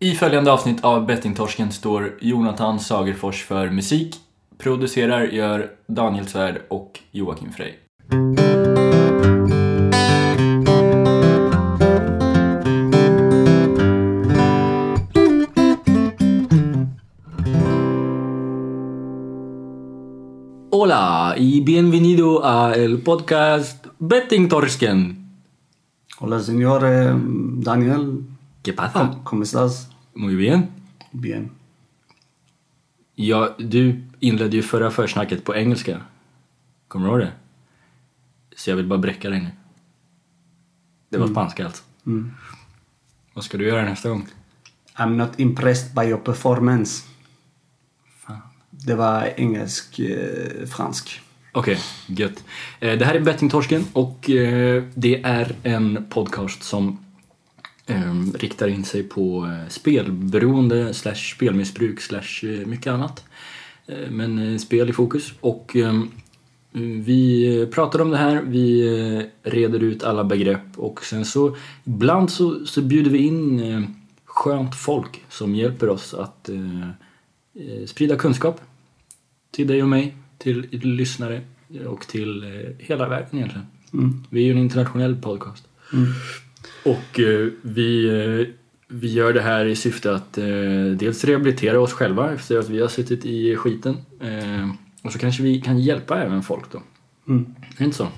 I följande avsnitt av Bettingtorsken står Jonathan Sagerfors för musik. Producerar gör Daniel Svärd och Joakim Frey. Hola y bienvenido a el podcast Bettingtorsken. Hola señor eh, Daniel, ¿Qué pasa? ¿cómo estás? Muy bien. Bien. Ja, du inledde ju förra försnacket på engelska. Kommer du ihåg det? Så jag vill bara bräcka dig nu. Det var spanska alltså. Mm. Vad ska du göra nästa gång? I'm not impressed by your performance. Fan. Det var engelsk, eh, fransk. Okej, gött. Eh, Det här är Bettingtorsken och eh, det är en podcast som eh, riktar in sig på eh, spelberoende slash spelmissbruk slash eh, mycket annat. Eh, Men eh, spel i fokus och eh, vi pratar om det här, vi reder ut alla begrepp och sen så ibland så, så bjuder vi in skönt folk som hjälper oss att sprida kunskap till dig och mig, till lyssnare och till hela världen egentligen. Mm. Vi är ju en internationell podcast. Mm. Och eh, vi, eh, vi gör det här i syfte att eh, dels rehabilitera oss själva efter att vi har suttit i skiten. Och så kanske vi kan hjälpa även folk då. Mm. Är det inte så?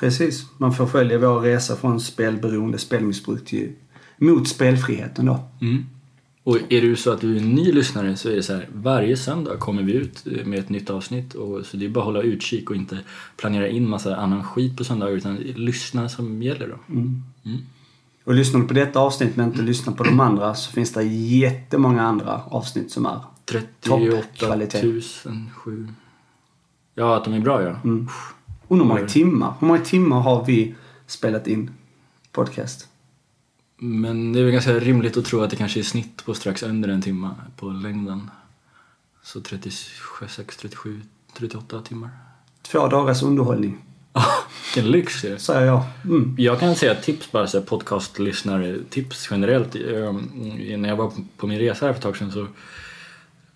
Precis. Man får följa vår resa från spelberoende, spelmissbruk till mot spelfriheten då. Mm. Och är du så att du är ny lyssnare så är det så här, varje söndag kommer vi ut med ett nytt avsnitt. Och, så det är bara att hålla utkik och inte planera in massa annan skit på söndagar utan lyssna som gäller då. Mm. Mm. Och lyssnar du på detta avsnitt men inte lyssnar på de andra så finns det jättemånga andra avsnitt som är 38 Toppkvalitet. 007. Ja, att de är bra ja. Mm. Undrar hur många timmar. Hur många timmar har vi spelat in podcast? Men det är väl ganska rimligt att tro att det kanske är snitt på strax under en timme på längden. Så 36, 37, 38 timmar. Två dagars underhållning, Vilken lyx är. säger jag. Mm. Jag kan säga tips bara, så här, podcastlyssnare tips generellt. Ehm, När jag var på min resa här för ett tag sedan så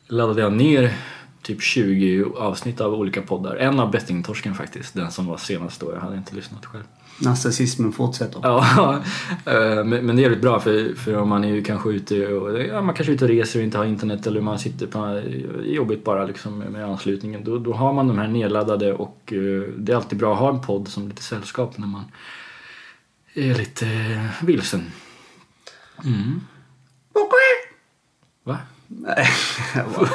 laddade jag ner typ 20 avsnitt av olika poddar. En av Bettingtorsken faktiskt, den som var senast då. Jag hade inte lyssnat själv. Narcissismen fortsätter. Ja, eh, men det är jävligt bra för, för om man är ju kanske ute och, ja, man kanske är ute och reser och inte har internet eller man sitter på jobbigt bara liksom med anslutningen. Då, då har man de här nedladdade och eh, det är alltid bra att ha en podd som lite sällskap när man är lite eh, vilsen. Mm. Va? Nej, jag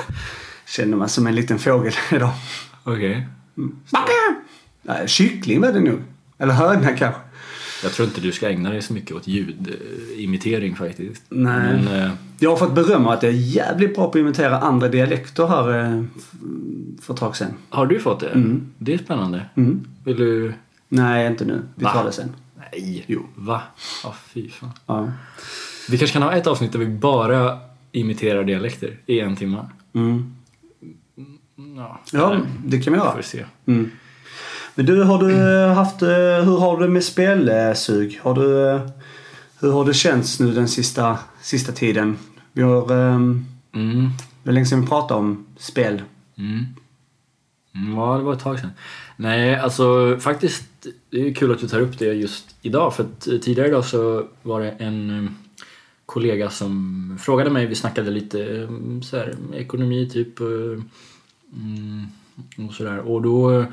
känner mig som en liten fågel idag. Okej. Nej, kyckling var det nog. Eller höna kanske. Jag tror inte du ska ägna dig så mycket åt ljudimitering faktiskt. Nej. Men, eh, Jag har fått beröm av att jag är jävligt bra på att imitera andra dialekter här eh, för ett tag sedan. har du fått det? Mm. Det är spännande. Mm. Vill du Nej, inte nu. Vi Va? tar det sen. Nej. Jo. Va? Ja, fy fan. Ja. Vi kanske kan ha ett avsnitt där vi bara imiterar dialekter i en timme. Mm. Ja, Ja, det kan vi vi göra. får se. Mm. Men du, har du eh, haft, eh, hur har du med spelsug? Har du, eh, hur har det känts nu den sista, sista tiden? Vi har, Mm. det var länge sedan vi pratade om spel. Mm. Mm, Ja, det var ett tag sedan. Nej, alltså faktiskt, det är kul att du tar upp det just idag. För att tidigare idag så var det en kollega som frågade mig, vi snackade lite så här, ekonomi typ mm, och sådär. Och då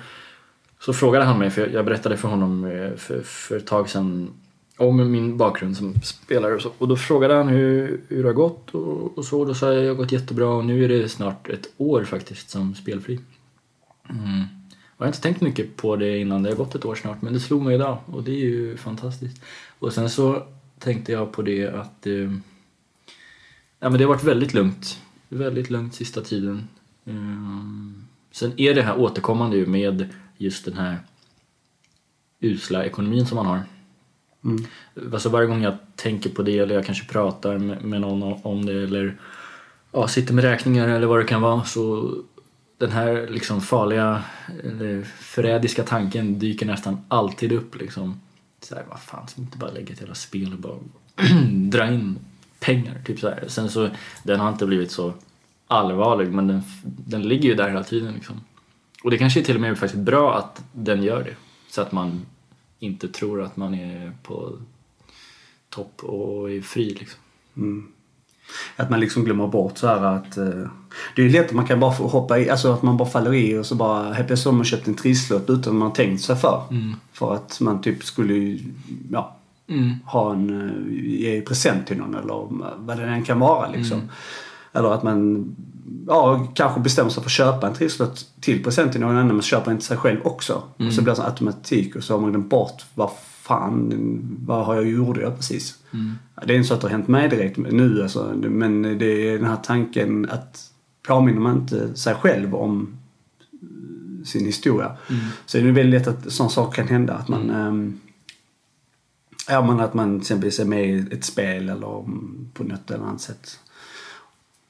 så frågade han mig, för jag- berättade för honom eh, för, för ett tag sedan om min bakgrund som spelare och så. Och då frågade han hur, hur det har gått och, och så. Då sa jag att det har gått jättebra och nu är det snart ett år faktiskt som spelfri. Mm. Jag har inte tänkt mycket på det innan, det har gått ett år snart, men det slog mig idag och det är ju fantastiskt. Och sen så tänkte jag på det att eh, ja, men det har varit väldigt lugnt. Väldigt lugnt sista tiden. Mm. Sen är det här återkommande ju med just den här usla ekonomin som man har. Mm. Alltså varje gång jag tänker på det eller jag kanske pratar med, någon om- det eller ja, sitter med räkningar eller vad det kan vara så den här liksom farliga eller förrädiska tanken dyker nästan alltid upp liksom. Så här, vad fan, ska vi inte bara lägga ett jävla spel och bara dra in pengar. Typ så här. Sen så, den har inte blivit så allvarlig men den, den ligger ju där hela tiden liksom. Och det kanske är till och med faktiskt bra att den gör det. Så att man inte tror att man är på topp och är fri liksom. Mm. Att man liksom glömmer bort så här att... Uh, det är lätt att man kan bara hoppa i, alltså att man bara faller i och så bara helt plötsligt har man köpt en trisslott utan man tänkt sig för. Mm. För att man typ skulle, ja, Mm. ha en, uh, ge present till någon eller vad det än kan vara liksom. Mm. Eller att man, ja, kanske bestämmer sig för att köpa en trisslott till present till någon annan men köper inte sig själv också. Mm. Och så blir det en automatik och så har man glömt bort vad fan, vad har jag gjort jag precis? Mm. Det är inte så att det har hänt mig direkt nu alltså, men det är den här tanken att påminner man inte sig själv om sin historia Mm. så är det väldigt lätt att sådana saker kan hända. Att man, ehm, ja, men att man till exempel är med i ett spel eller på något eller annat sätt.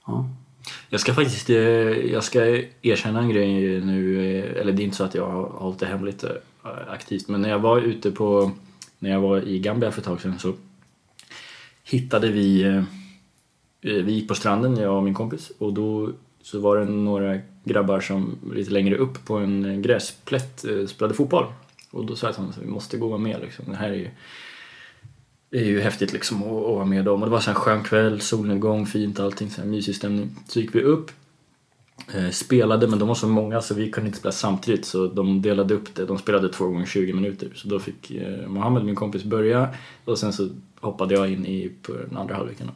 Ja. Jag ska faktiskt eh, jag ska erkänna en grej nu, eh, eller det är inte så att jag har hållit det hemligt eh, aktivt, men när jag var ute på, när jag var i Gambia för ett tag sedan så hittade vi, vi gick på stranden, jag och min kompis, och då så var det några grabbar som lite längre upp på en gräsplätt spelade fotboll. Och då sa jag till honom att vi måste gå och vara med liksom. Det här är ju, det är ju häftigt liksom att, att vara med dem. Och det var så en skön kväll, solnedgång, fint allting, så här mysig stämning. Så gick vi upp, eh, spelade, men de var så många så vi kunde inte spela samtidigt så de delade upp det. De spelade två gånger 20 minuter. Så då fick eh, Mohammed, min kompis, börja och sen så hoppade jag in i på den andra halvleken.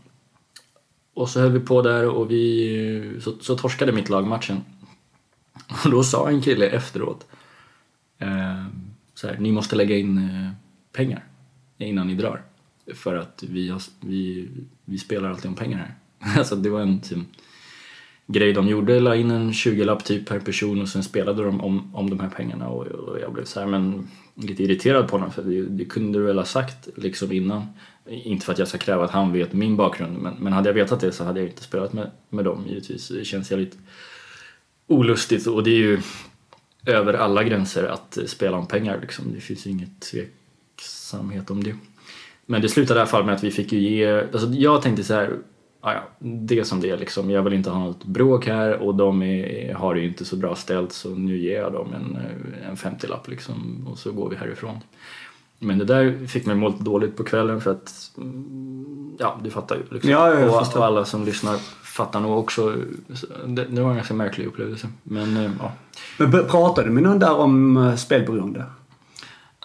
Och så höll vi på där och vi, eh, så, så torskade mitt lag matchen. Och då sa en kille efteråt eh, så här, ni måste lägga in eh, pengar innan ni drar. För att vi, har, vi, vi spelar alltid om pengar här. Alltså det var en typ, grej de gjorde, la in en 20-lapp typ per person och sen spelade de om, om de här pengarna och, och jag blev så här, men lite irriterad på honom för det, det kunde du väl ha sagt liksom innan. Inte för att jag ska kräva att han vet min bakgrund men, men hade jag vetat det så hade jag inte spelat med, med dem givetvis. Det känns jävligt olustigt och det är ju över alla gränser att spela om pengar liksom. Det finns ju inget tveksamhet om det. Men det slutade i alla fall med att vi fick ju ge, alltså jag tänkte så här, "Ah, ja, det som det är liksom. Jag vill inte ha något bråk här och de är, har det ju inte så bra ställt så nu ger jag dem en, eh, en 50-lapp liksom och så går vi härifrån. Men det där fick mig må lite dåligt på kvällen för att, mm, ja du fattar ju. Liksom. Ja, ja, och, och alla som lyssnar fattar nog också. Så Det, det var en ganska märklig upplevelse. Men eh, ja. Men pratade du med någon där om uh, spelberoende?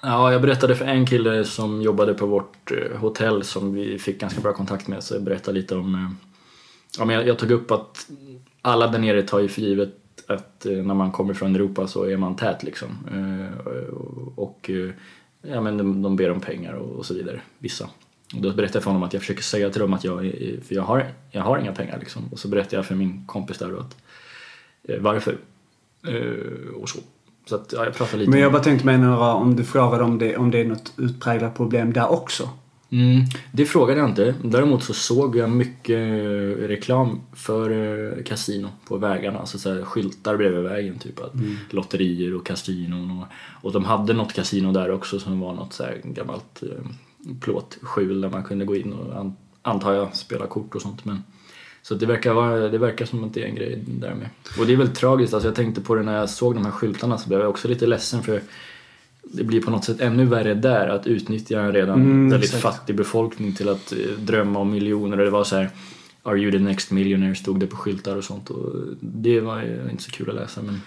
Ja, jag berättade för en kille som jobbade på vårt eh, hotell som vi fick ganska bra kontakt med. Så jag berättade lite om... Eh, ja, men jag, jag tog upp att alla där nere tar ju för givet att eh, när man kommer från Europa så är man tät liksom. Och- ja, men de, de ber om pengar och, och så vidare, vissa. Och då berättade jag för honom att jag försöker säga till dem att jag, för jag, har, jag har inga pengar liksom. Och så berättade jag för min kompis där då att varför. Och så. Så att, ja, jag pratade lite Men jag bara tänkte mig några, om du frågade om det, om det är något utpräglat problem där också. Mm, det frågade jag inte. Däremot så såg jag mycket eh, reklam för eh, kasino på vägarna. Alltså så här, skyltar bredvid vägen. Typ att lotterier och kasinon. Och, och de hade något kasino där också som var något så här gammalt eh, plåtskjul där man kunde gå in och an, antar jag spela kort och sånt. Men, så det verkar, vara, det verkar som att det är en grej där med. Och det är väl tragiskt. Alltså jag tänkte på det när jag såg de här skyltarna så blev jag också lite ledsen för det blir på något sätt ännu värre där att utnyttja en redan Mm, väldigt exakt. fattig befolkning till att eh, drömma om miljoner. Och det var så här Are you the next millionaire stod det på skyltar och sånt och det var inte så kul att läsa men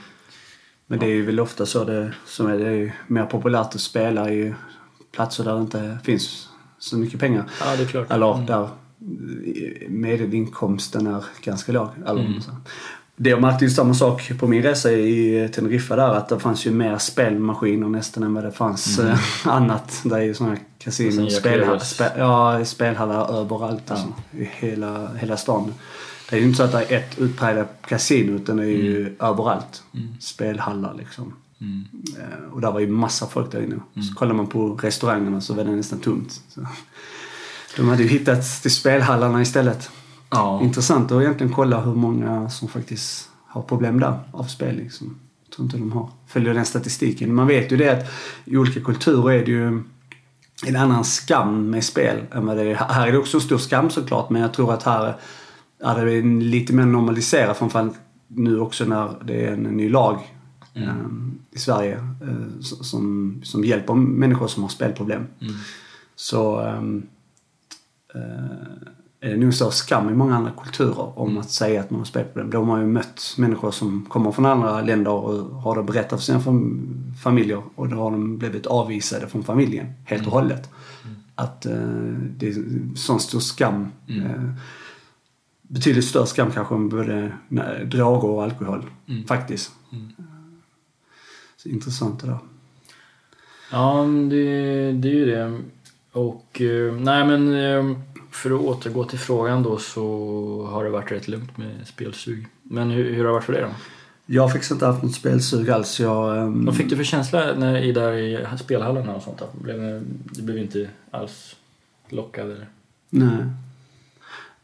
Men det är ju väl ofta så det, som är, det är mer populärt att spela i platser där det inte finns så mycket pengar. ja det är klart. Eller Mm. där medelinkomsten är ganska låg. Mm. Det märkte ju samma sak på min resa i Teneriffa där att det fanns ju mer spelmaskiner nästan än vad det fanns eh, annat. Det är ju sådana Mm. Kasinon, spelhallar, Jacques. spe, ja, spelhallar överallt alltså, i hela, hela stan. Det är ju inte så att det är ett utpräglat kasino utan det är ju överallt. Spelhallar liksom. Mm. Eh, Och där var ju massa folk där inne. Så kollar man på restaurangerna så var det nästan tomt. Så. De hade ju hittat till spelhallarna istället. Ja. Intressant att egentligen kolla hur många som faktiskt har problem där av spel. Liksom. Jag tror inte de har. Följer den statistiken. Man vet ju det att i olika kulturer är det ju en annan skam med spel än vad det är. Här är det också en stor skam såklart men jag tror att här är det lite mer normaliserat framförallt nu också när det är en ny lag mm. um, i Sverige uh, som, som hjälper människor som har spelproblem. Mm. Så um, uh, är det nog så skam i många andra kulturer om mm. att säga att man har spelproblem. De har ju mött människor som kommer från andra länder och har det berättat för sina fam familjer och då har de blivit avvisade från familjen helt och mm. hållet. Mm. Att uh, det är sån stor skam. Uh, betydligt större skam kanske än både droger och alkohol. Mm. Faktiskt. Mm. Så intressant det där. Ja, det, det är ju det. Och uh, nej men för att återgå till frågan då så har det varit rätt lugnt med spelsug. Men hur, hur har det varit för dig då? Jag faktiskt inte haft något spelsug alls. Jag, um... Vad fick du för känsla när, i, där i spelhallarna och sånt? Då? Blev, du blev inte alls lockad eller? Nej.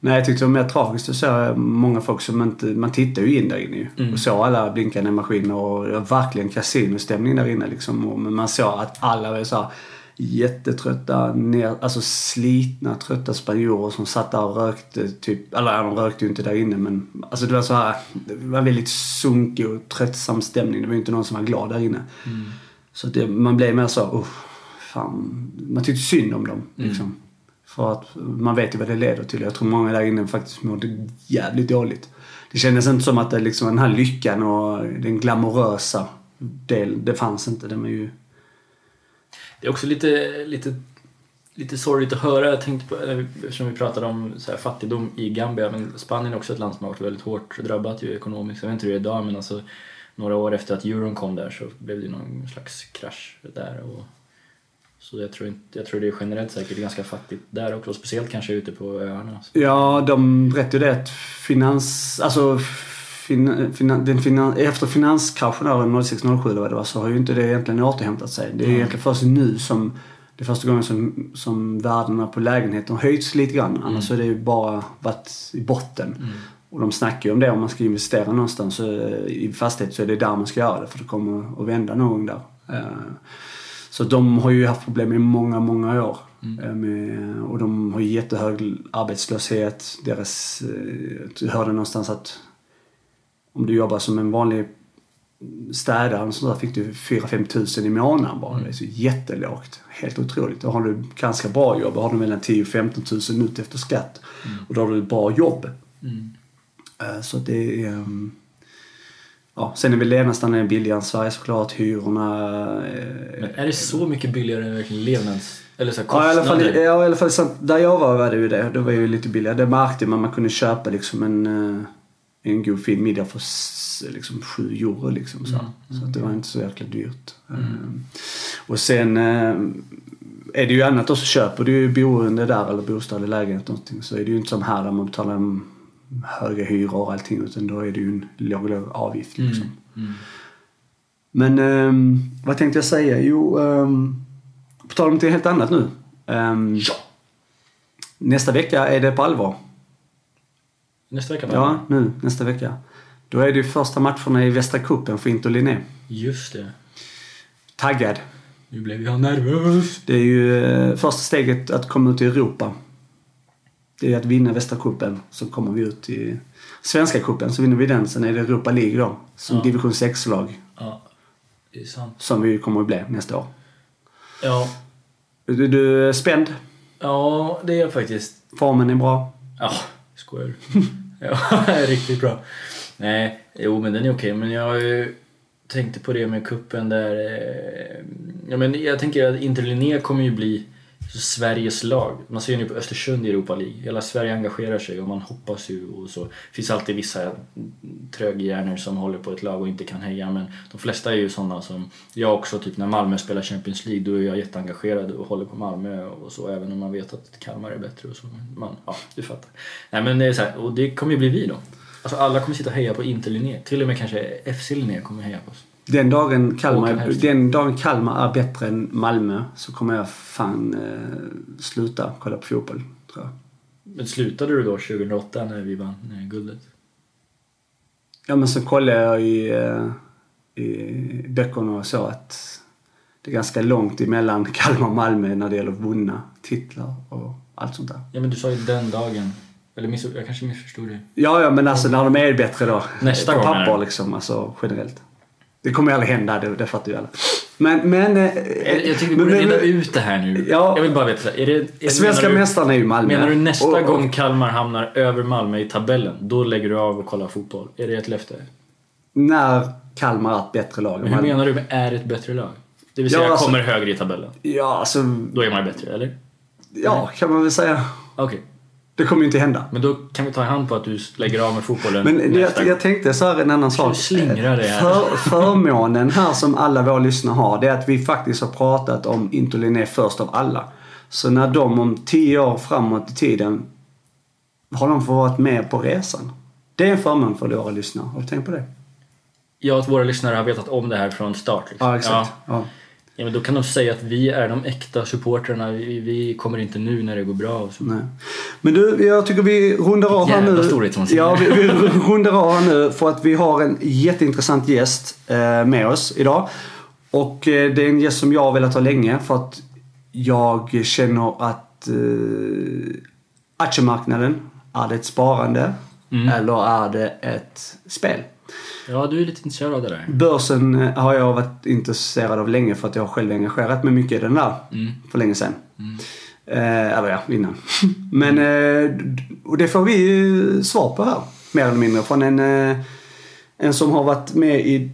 Nej, jag tyckte det var mer tragiskt att se många folk som inte... Man tittar ju in där inne ju. Mm. Och såg alla blinkande maskiner och det var verkligen kasinostämning där inne liksom. Och, men man såg att alla var så här, jättetrötta, ner, alltså slitna, trötta spanjorer som satt där och rökte. Typ, eller de rökte ju inte där inne men alltså det var så här, det var väldigt sunkig och tröttsam stämning. Det var ju inte någon som var glad där inne. Mm. Så det, man blev mer så, oh, fan, man tyckte synd om dem. Mm. Liksom. För att man vet ju vad det leder till. Jag tror många där inne faktiskt mådde jävligt dåligt. Det kändes inte som att det liksom den här lyckan och den glamorösa delen, det fanns inte. Den var ju det är också lite, lite, lite sorgligt att höra. Jag tänkte på, eh, eftersom vi pratade om så här, fattigdom i Gambia, men Spanien är också ett land som har varit väldigt hårt drabbat ju ekonomiskt. Jag vet inte hur det är idag, men alltså några år efter att euron kom där så blev det någon slags krasch där. Och, så jag tror, inte, jag tror det är generellt säkert ganska fattigt där också, speciellt kanske ute på öarna. Ja, de berättade ju det att finans, alltså fin, fin, den finan, efter finanskraschen 06-07 eller vad det var så har ju inte det egentligen återhämtat sig. Det är mm. egentligen först nu som det är första gången som, som värdena på lägenheter har höjts lite grann. Mm. Annars har det ju bara varit i botten. Mm. Och de snackar ju om det om man ska investera någonstans så, i fastighet så är det där man ska göra det för det kommer att vända någon gång där. Uh, så de har ju haft problem i många, många år. Mm. Eh, med, och de har jättehög arbetslöshet. Deras, eh, jag hörde någonstans att om du jobbar som en vanlig städare så där fick du 4-5 tusen i månaden bara. Mm. Det är så jättelågt. Helt otroligt. Då har du ganska bra jobb. Då har du mellan 10 15 tusen ut efter skatt. Mm. Och då har du ett bra jobb. Mm. Eh, så det är... Ehm, ja, sen är väl levnadsstandarden billigare än Sverige såklart. Hyrorna... Men är det så mycket billigare än verkligen levnads... Eller så ja, i alla fall, ja, i alla fall där jag var var det ju det. Då var ju lite billigare. Det märkte man. Man kunde köpa liksom en eh, en god fin middag för liksom 7 euro liksom så. Mm. Så att det var inte så jäkla dyrt. Mm. Um, och sen um, är det ju annat också. Köper du boende där eller bostad eller lägenhet någonting så är det ju inte som här där man betalar en höga hyror och allting utan då är det ju en låg, låg avgift mm. liksom. Mm. Men um, vad tänkte jag säga? Jo, um, på tal om något helt annat nu. ja. Nästa vecka är det på allvar. Nästa vecka? Ja, nu nästa vecka. Då är det ju första matcherna i Västra cupen för Inter Linné. Just det. Taggad. Nu blev jag nervös. Det är ju eh, första steget att komma ut i Europa. Det är att vinna Västra cupen så kommer vi ut i Svenska cupen så vinner vi den. Sen är det Europa League då. Som ja. division 6-lag. Ja, det är sant. Som vi kommer att bli nästa år. Ja. Du, du är spänd? Ja, det är jag faktiskt. Formen är bra? Ja, skojar du? ja, riktigt bra. Nej, jo men den är okej. Men jag tänkte på det med kuppen där. Eh, ja, men jag tänker att Inter Linné kommer ju bli Sveriges lag. Man ser ju nu på Östersund i Europa League. Hela Sverige engagerar sig och man hoppas ju och så. Det finns alltid vissa tröghjärnor som håller på ett lag och inte kan heja men de flesta är ju sådana som jag också, typ när Malmö spelar Champions League då är jag jätteengagerad och håller på Malmö och så även om man vet att Kalmar är bättre och så. Man, ja, du fattar. Nej men det är så här, och det kommer ju bli vi då. Alltså alla kommer sitta och heja på Inter Linné. Till och med kanske FC Linné kommer heja på oss. Den dagen, Kalmar, den dagen Kalmar är bättre än Malmö så kommer jag fan eh, sluta kolla på fotboll, tror jag. Men slutade du då 2008 när vi vann eh, guldet? Ja, men så kollade jag i, eh, i böckerna och så att det är ganska långt emellan Kalmar och Malmö när det gäller vunna titlar och allt sånt där. Ja men du sa ju den dagen. Eller miss, jag kanske missförstod dig. Ja, ja men alltså när de är bättre då. Nästa gång, eller? liksom, alltså generellt. Det kommer aldrig hända, det, det fattar ju alla. Men, men... eh, Jag, jag tycker vi borde reda ut det här nu. Ja. Jag vill bara veta. Är det, är, Svenska du- mästarna är ju Malmö. Menar du nästa Och- och- gång Kalmar hamnar över Malmö i tabellen, då lägger du av och kollar fotboll? Är det ett löfte? När Kalmar är ett bättre lag Men hur Malmö. menar du med är ett bättre lag? Det vill Ja, säga alltså- kommer högre i tabellen. Ja, alltså... Då är man bättre, eller? Ja, kan man väl säga. Okej. Det kommer ju inte hända. Men då kan vi ta i hand på att du lägger av med fotbollen Men jag, jag tänkte så här en annan sak. Du slingrar det här. För, förmånen här som alla våra lyssnare har, det är att vi faktiskt har pratat om Inter Linné först av alla. Så när de om tio år framåt i tiden har de fått varit med på resan. Det är en förmån för våra lyssnare. Har du tänkt på det? Ja, att våra lyssnare har vetat om det här från start. Liksom. Ja, exakt. Ja. Ja. Ja, men då kan de säga att vi är de äkta supportrarna. Vi, vi kommer inte nu när det går bra. Och så. Nej. Men du, jag tycker vi rundar av här nu. Ja, vi, vi rundar av här nu för att vi har en jätteintressant gäst eh, med oss idag. Och eh, det är en gäst som jag har velat ha länge för att jag känner att eh, aktiemarknaden, är ett sparande Mm. eller är det ett spel? Ja, du är lite intresserad av det där. Börsen eh, har jag varit intresserad av länge för att jag har själv engagerat mig mycket i den där Mm. för länge sedan. Eh, eller ja, innan. Men, eh, d- och det får vi ju svar på här. Mer eller mindre från en, eh, en som har varit med i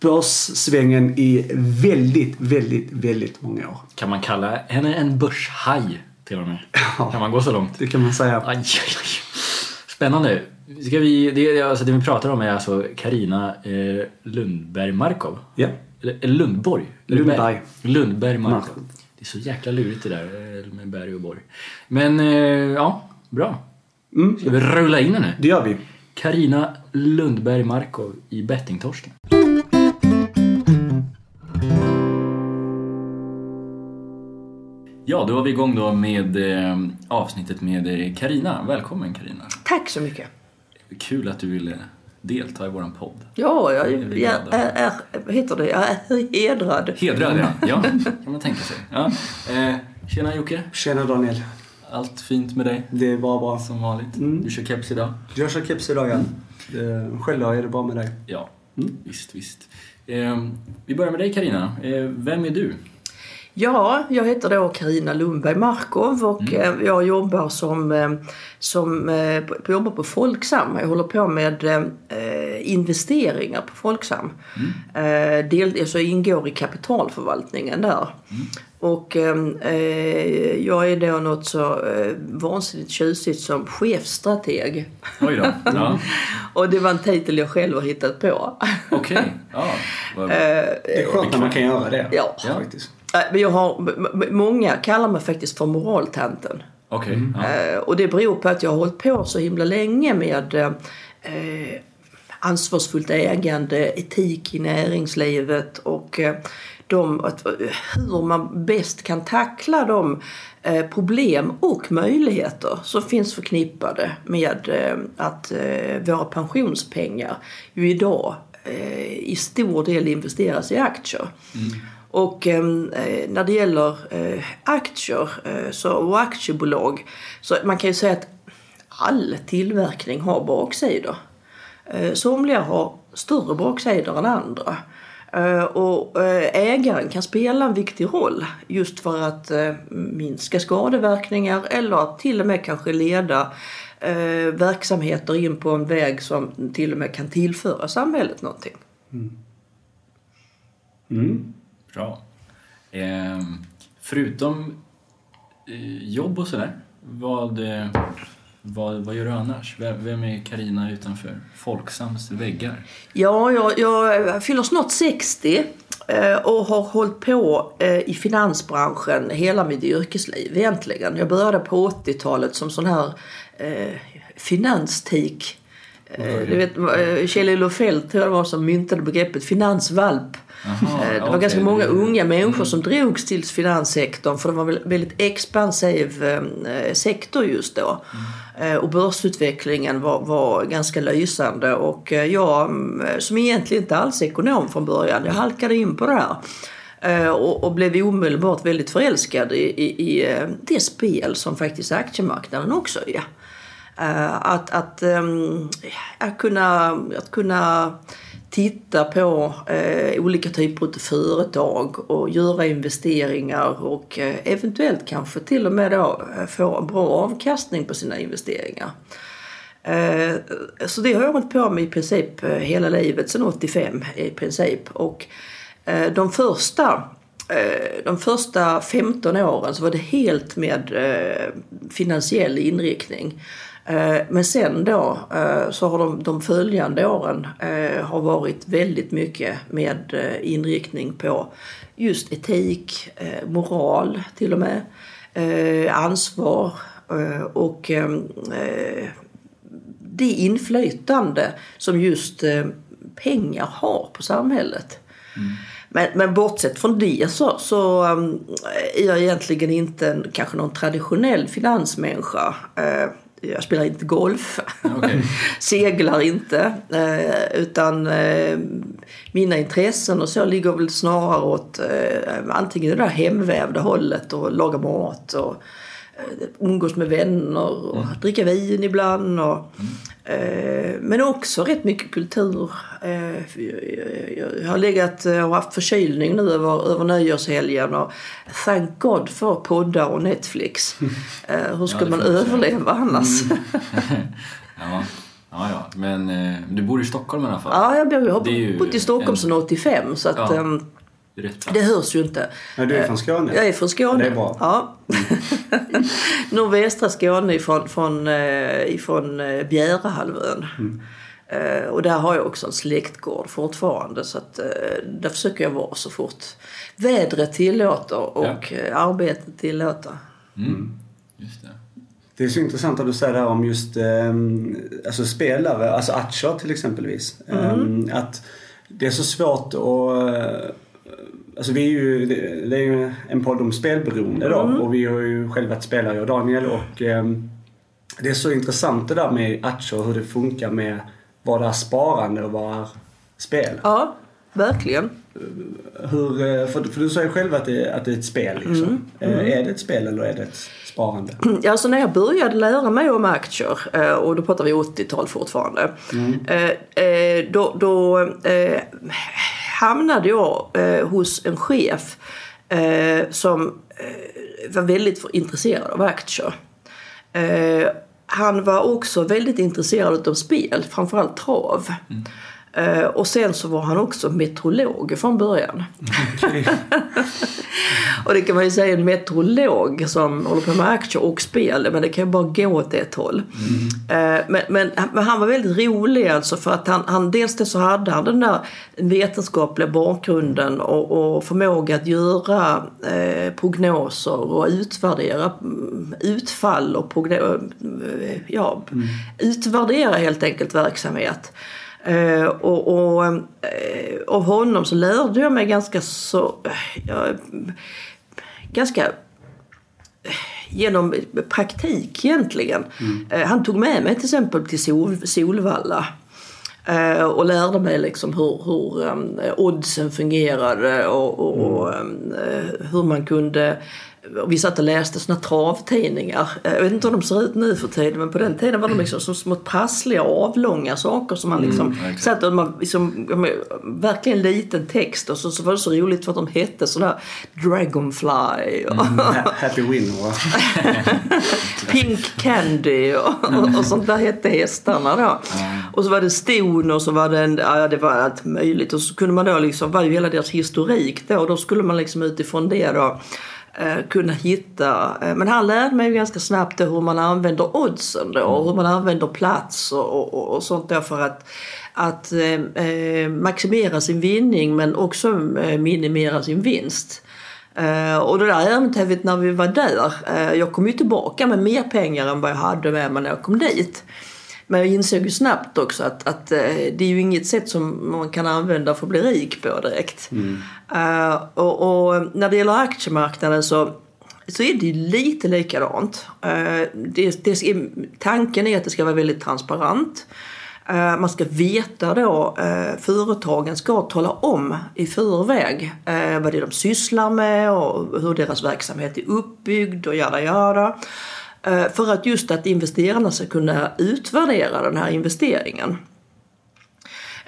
börssvängen i väldigt, väldigt, väldigt många år. Kan man kalla henne en börshaj till och med? Ja. Kan man gå så långt? Det kan man säga. Aj, aj, aj. Spännande. Ska vi, det, alltså det vi pratar om är alltså Karina eh, Lundberg Markov. Ja. Eller, eller Lundborg. Lundberg. Lundberg Markov. Markov. Det är så jäkla lurigt det där eh, med berg och borg. Men eh, ja, bra. Mm, Ska vi rulla in henne? det gör vi. Karina Lundberg Markov i Bettingtorsken. Ja, då var vi igång då med eh, avsnittet med Karina. Välkommen Karina. Tack så mycket. Kul att du ville delta i våran podd. Ja, jag, jag glada. är, heter det? Jag är hedrad. Hedrad ja. ja, kan man tänka sig. Ja. Eh, tjena Jocke, Tjena Daniel. allt fint med dig? Det är bara bra. Som vanligt. Mm. Du kör keps idag? Jag kör keps idag ja. Eh, Själv då, är det bra med dig? Ja, visst, visst. Eh, vi börjar med dig Karina. Eh, vem är du? Ja, jag heter då Karina Lundberg Markov och eh, jag jobbar som, eh, som eh, på- jobbar på Folksam. Jag håller på med investeringar på Folksam. Eh, del, alltså jag ingår i kapitalförvaltningen där. Och eh, eh, jag är då något så eh, vansinnigt tjusigt som chefstrateg. Oj då. Ja. Och det var en titel jag själv har hittat på. Okej. Ja. Vad- Det är skönt när man kan göra det. Ja. Ja. Faktiskt. Men jag har, många kallar mig faktiskt för moraltanten. Okej. Ja. Eh, och det beror på att jag har hållit på så himla länge med eh, ansvarsfullt ägande, etik i näringslivet och eh, de, att, hur man bäst kan tackla de eh, problem och möjligheter som finns förknippade med eh, att våra pensionspengar ju idag i stor del investeras i aktier. Och ehm, eh, när det gäller eh, aktier eh, så, och aktiebolag så man kan ju säga att all tillverkning har baksidor. Eh, somliga har större baksidor än andra. Eh, och eh, ägaren kan spela en viktig roll just för att eh, minska skadeverkningar eller att till och med kanske leda eh, verksamheter in på en väg som till och med kan tillföra samhället någonting. Mm. mm. Bra. Eh, förutom eh, jobb och sådär, vad, eh, vad, vad gör du annars? Vem, vem är Karina utanför Folksams väggar? Ja, jag, jag fyller snart 60 eh, och har hållit på eh, i finansbranschen hela mitt yrkesliv egentligen. Jag började på 80-talet som sån här eh, finanstik. Eh, du vet, eh, Kjell-Olof Feldt tror jag det var som myntade begreppet finansvalp. Jaha, Eh, Det var okej, ganska många Mm. unga människor som drogs till finanssektorn för det var en väldigt expansiv sektor just då. Mm. Och börsutvecklingen var, var ganska lysande och jag mm, som egentligen inte alls är ekonom från början, jag halkade in på det här. Och, och blev omedelbart väldigt förälskad i, i, i det spel som faktiskt aktiemarknaden också är. Eh, att, att, ehm, att, kunna, att kunna titta på eh, olika typer av företag och göra investeringar och eh, eventuellt kanske till och med då få en bra avkastning på sina investeringar. Så det har jag hållit på med i princip hela livet, sedan 85 i princip. Och de första de första 15 åren så var det helt med finansiell inriktning. Men sen då så har de, de följande åren har varit väldigt mycket med inriktning på just etik, moral till och med, ansvar och det inflytande som just eh, pengar har på samhället. Mm. Men, men bortsett från det så, så um, är jag egentligen inte en, kanske någon traditionell finansmänniska. Jag spelar inte golf, okay. seglar inte. Uh, utan uh, mina intressen och så ligger väl snarare åt antingen det där hemvävda hållet och laga mat och umgås med vänner och mm. dricka vin ibland. Och, mm. Eh, men också rätt mycket kultur. Eh, jag har legat och haft förkylning nu över, över nyårshelgen och thank God för poddar och Netflix. Eh, hur ska ja, man överleva annars? Mm. ja. Ja, ja, men du bor i Stockholm i alla fall? Ja, jag, har bott i Stockholm en... sedan 85 så att ja. Ehm, det hörs ju inte. Ja, du är från Skåne? Jag är från Skåne. Det är bra. Ja. Mm. Nordvästra Skåne ifrån, från, eh, ifrån eh, Bjärehalvön. Mm. Och där har jag också en släktgård fortfarande så att där försöker jag vara så fort vädret tillåter och ja. arbetet tillåter. Mm. Just det. det är så intressant att du säger det här om just alltså spelare, alltså Atcher till exempelvis. Mm. Att det är så svårt att Alltså vi är ju, det är ju en podd om spelberoende då mm. och vi har ju själva varit spelare jag och Daniel och eh, det är så intressant det där med aktier och hur det funkar med vad är sparande och vad är spel. Ja, verkligen. Hur, eh, för, för du säger själv att det, att det är ett spel liksom. Mm. Mm. Är det ett spel eller är det ett sparande? Ja, alltså när jag började lära mig om aktier eh, och då pratar vi 80-tal fortfarande. Mm. Då, då hamnade jag eh, hos en chef eh, som eh, var väldigt intresserad av aktier. Eh, han var också väldigt intresserad av spel, framförallt trav. Mm. Uh, och sen så var han också meteorolog från början. Okay. och det kan man ju säga, en meteorolog som håller på med aktier och spel, men det kan ju bara gå åt ett håll. Mm. Uh, men, men, men, han var väldigt rolig alltså för att han, han dels så hade han den där vetenskapliga bakgrunden och, och förmåga att göra uh, prognoser och utvärdera mm, utfall och progno- ja, mm. utvärdera helt enkelt verksamhet. Eh, och, och eh, av honom så lärde jag mig ganska så... Ja, ganska eh, genom praktik egentligen. Mm. Han tog med mig till exempel till Sol, Solvalla och lärde mig liksom hur, hur um, oddsen fungerade och, och mm. um, hur man kunde vi satt och läste såna travtidningar. Jag vet inte hur de ser ut nu för tiden men på den tiden var de liksom som små prassliga avlånga saker som man liksom mm, satt och man liksom, verkligen liten text och så, så var det så roligt för att de hette sådär Dragonfly och mm, Happy Winner Pink Candy och, och, och, sånt där hette hästarna då. Mm. Och så var det Stone och så var det, en, ja det var allt möjligt och så kunde man då liksom, var ju hela deras historik då och då skulle man liksom utifrån det då Eh, kunna hitta. Eh, men han lärde mig ganska snabbt hur man använder oddsen då, och hur man använder plats och, och, och sånt där för att, att eh, eh maximera sin vinning men också eh, minimera sin vinst. Eh, och det där äventyret när vi var där, jag kom ju tillbaka med mer pengar än vad jag hade med mig när jag kom dit. Men jag insåg ju snabbt också att, att eh, det är ju inget sätt som man kan använda för att bli rik på direkt. Mm. Uh, och, och, när det gäller aktiemarknaden så, så är det ju lite likadant. Uh, det, det, tanken är att det ska vara väldigt transparent. Man ska veta då, företagen ska tala om i förväg vad det är de sysslar med och hur deras verksamhet är uppbyggd och jada jada. Eh, För att just att investerarna ska kunna utvärdera den här investeringen.